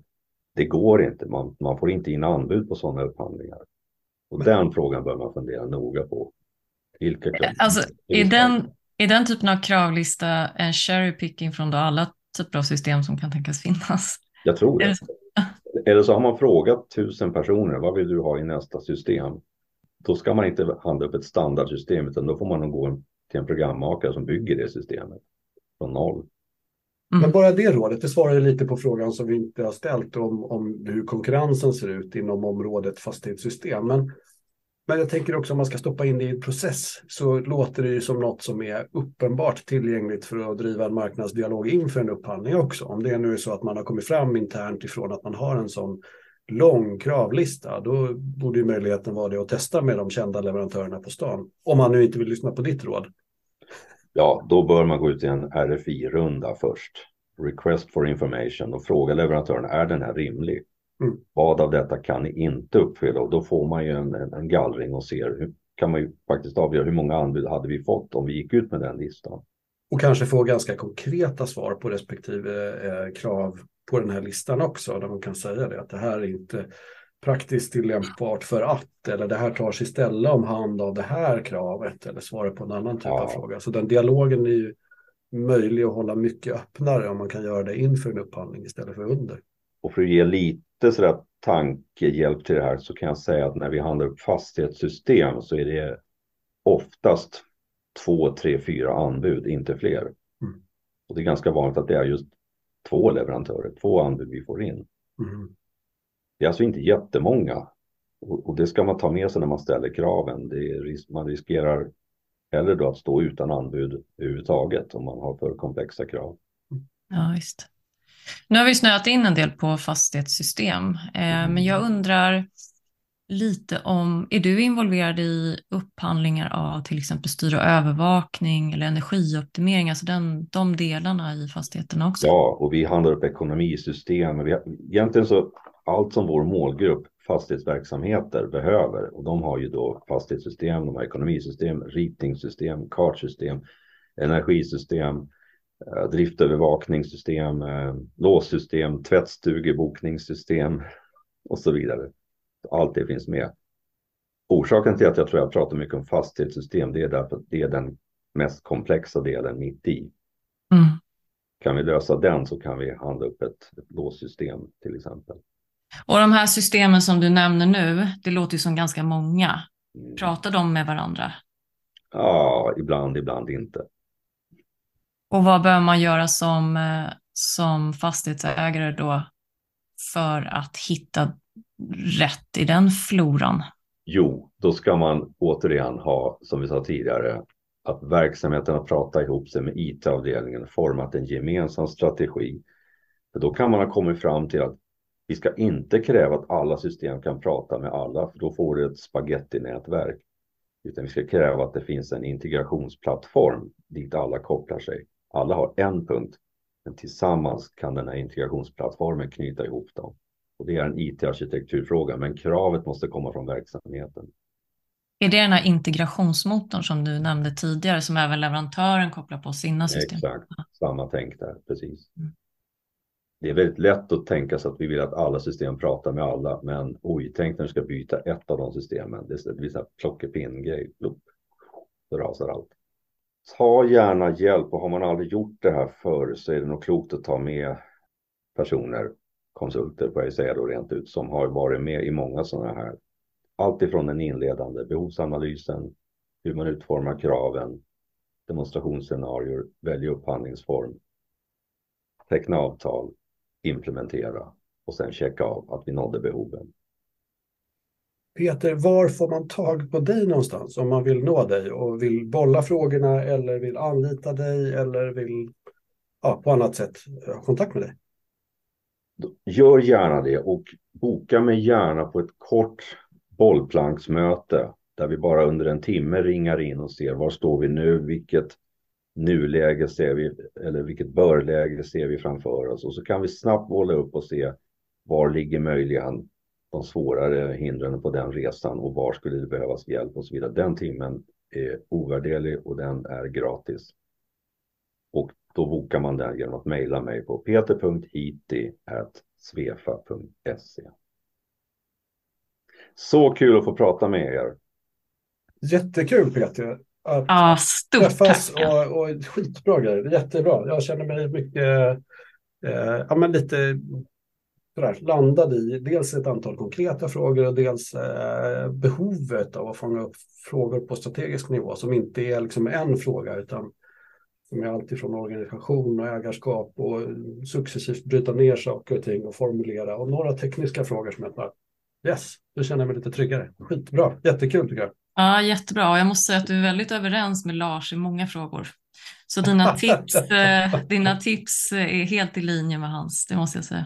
Det går inte, man, man får inte in anbud på sådana upphandlingar. Och Men... den frågan bör man fundera noga på. Vilka krav? Alltså, är den, är den typen av kravlista en cherry picking från alla typer av system som kan tänkas finnas? Jag tror det. Eller så har man frågat tusen personer, vad vill du ha i nästa system? Då ska man inte handla upp ett standardsystem, utan då får man nog gå till en programmakare som bygger det systemet från noll. Mm. Men bara det rådet, det svarar ju lite på frågan som vi inte har ställt om, om hur konkurrensen ser ut inom området fastighetssystem. Men, men jag tänker också om man ska stoppa in det i en process så låter det ju som något som är uppenbart tillgängligt för att driva en marknadsdialog inför en upphandling också. Om det nu är så att man har kommit fram internt ifrån att man har en sån lång kravlista, då borde ju möjligheten vara det att testa med de kända leverantörerna på stan. Om man nu inte vill lyssna på ditt råd ja, då bör man gå ut i en RFI-runda först. Request for information och fråga leverantören, är den här rimlig? Mm. Vad av detta kan ni inte uppfylla? Och då får man ju en, en, en gallring och ser, hur, kan man ju faktiskt avgöra hur många anbud hade vi fått om vi gick ut med den listan. Och kanske få ganska konkreta svar på respektive eh, krav på den här listan också, där man kan säga det att det här är inte praktiskt tillämpbart för att, eller det här tar sig istället om hand av det här kravet, eller svarar på en annan typ ja. av fråga. Så den dialogen är ju möjlig att hålla mycket öppnare om man kan göra det inför en upphandling istället för under. Och för att ge lite sådär tankehjälp till det här så kan jag säga att när vi handlar upp fastighetssystem så är det oftast två, tre, fyra anbud, inte fler. Mm. Och det är ganska vanligt att det är just två leverantörer, två anbud vi får in. Mm. Det är alltså inte jättemånga. Och, och det ska man ta med sig när man ställer kraven. Det är, man riskerar hellre då att stå utan anbud överhuvudtaget om man har för komplexa krav. Ja, just. Nu har vi snöat in en del på fastighetssystem, eh, men jag undrar lite om, är du involverad i upphandlingar av till exempel styr och övervakning eller energioptimering, alltså den, de delarna i fastigheterna också? Ja, och vi handlar upp ekonomisystem. Vi, egentligen så allt som vår målgrupp fastighetsverksamheter behöver. Och de har ju då fastighetssystem, de har ekonomisystem, ritningssystem, kartsystem, energisystem, driftövervakningssystem, eh, låssystem, tvättstugebokningssystem och så vidare. Allt det finns med. Orsaken till att jag tror jag pratar mycket om fastighetssystem, det är därför att det är den mest komplexa delen mitt i. Mm. kan vi lösa den så kan vi handla upp ett, ett låssystem till exempel. Och de här systemen som du nämner nu, det låter ju som ganska många. Mm. Pratar de med varandra? Ja, ibland, ibland inte. Och vad behöver man göra som, eh, som fastighetsägare då för att hitta rätt i den floran? Jo, då ska man återigen ha, som vi sa tidigare, att verksamheterna pratar ihop sig med IT-avdelningen, format en gemensam strategi. För då kan man ha kommit fram till att vi ska inte kräva att alla system kan prata med alla, för då får du ett spagettinätverk. Utan vi ska kräva att det finns en integrationsplattform dit alla kopplar sig. Alla har en punkt, men tillsammans kan den här integrationsplattformen knyta ihop dem. Och det är en IT-arkitekturfråga, men kravet måste komma från verksamheten. Är det den här integrationsmotorn som du nämnde tidigare som även leverantören kopplar på sina system? Exakt, samma tänk där, precis. Mm. Det är väldigt lätt att tänka sig att vi vill att alla system pratar med alla, men oj, tänk när du ska byta ett av de systemen. Det blir så här plockepinn-grej, så rasar allt. Ta gärna hjälp och har man aldrig gjort det här förr så är det nog klokt att ta med personer, konsulter får jag säga då rent ut, som har varit med i många sådana här. Allt ifrån den inledande behovsanalysen, hur man utformar kraven, demonstrationsscenarier, välja upphandlingsform, teckna avtal, implementera och sen checka av att vi nådde behoven. Peter, var får man tag på dig någonstans om man vill nå dig och vill bolla frågorna eller vill anlita dig eller vill ja, på annat sätt eh, ha kontakt med dig? Gör gärna det och boka mig gärna på ett kort bollplanksmöte där vi bara under en timme ringar in och ser var står vi nu, vilket nuläge ser vi eller vilket börläge ser vi framför oss och så kan vi snabbt bolla upp och se var ligger möjligen de svårare hindren på den resan och var skulle det behövas hjälp och så vidare. Den timmen är ovärderlig och den är gratis. Och då bokar man den genom att mejla mig på peter.hiti.svefa.se. Så kul att få prata med er. Jättekul Peter. Att Ja, stort träffas tack. och, och skitbra grejer. Jättebra. Jag känner mig mycket, eh, ja men lite sådär, landad i dels ett antal konkreta frågor och dels eh, behovet av att fånga upp frågor på strategisk nivå som inte är liksom en fråga utan som är alltifrån organisation och ägarskap och successivt bryta ner saker och ting och formulera och några tekniska frågor som jag bara yes, nu känner jag mig lite tryggare. Skitbra, jättekul tycker jag. Ja, jättebra. Och jag måste säga att du är väldigt överens med Lars i många frågor. Så dina tips, eh, dina tips är helt i linje med hans, det måste jag säga.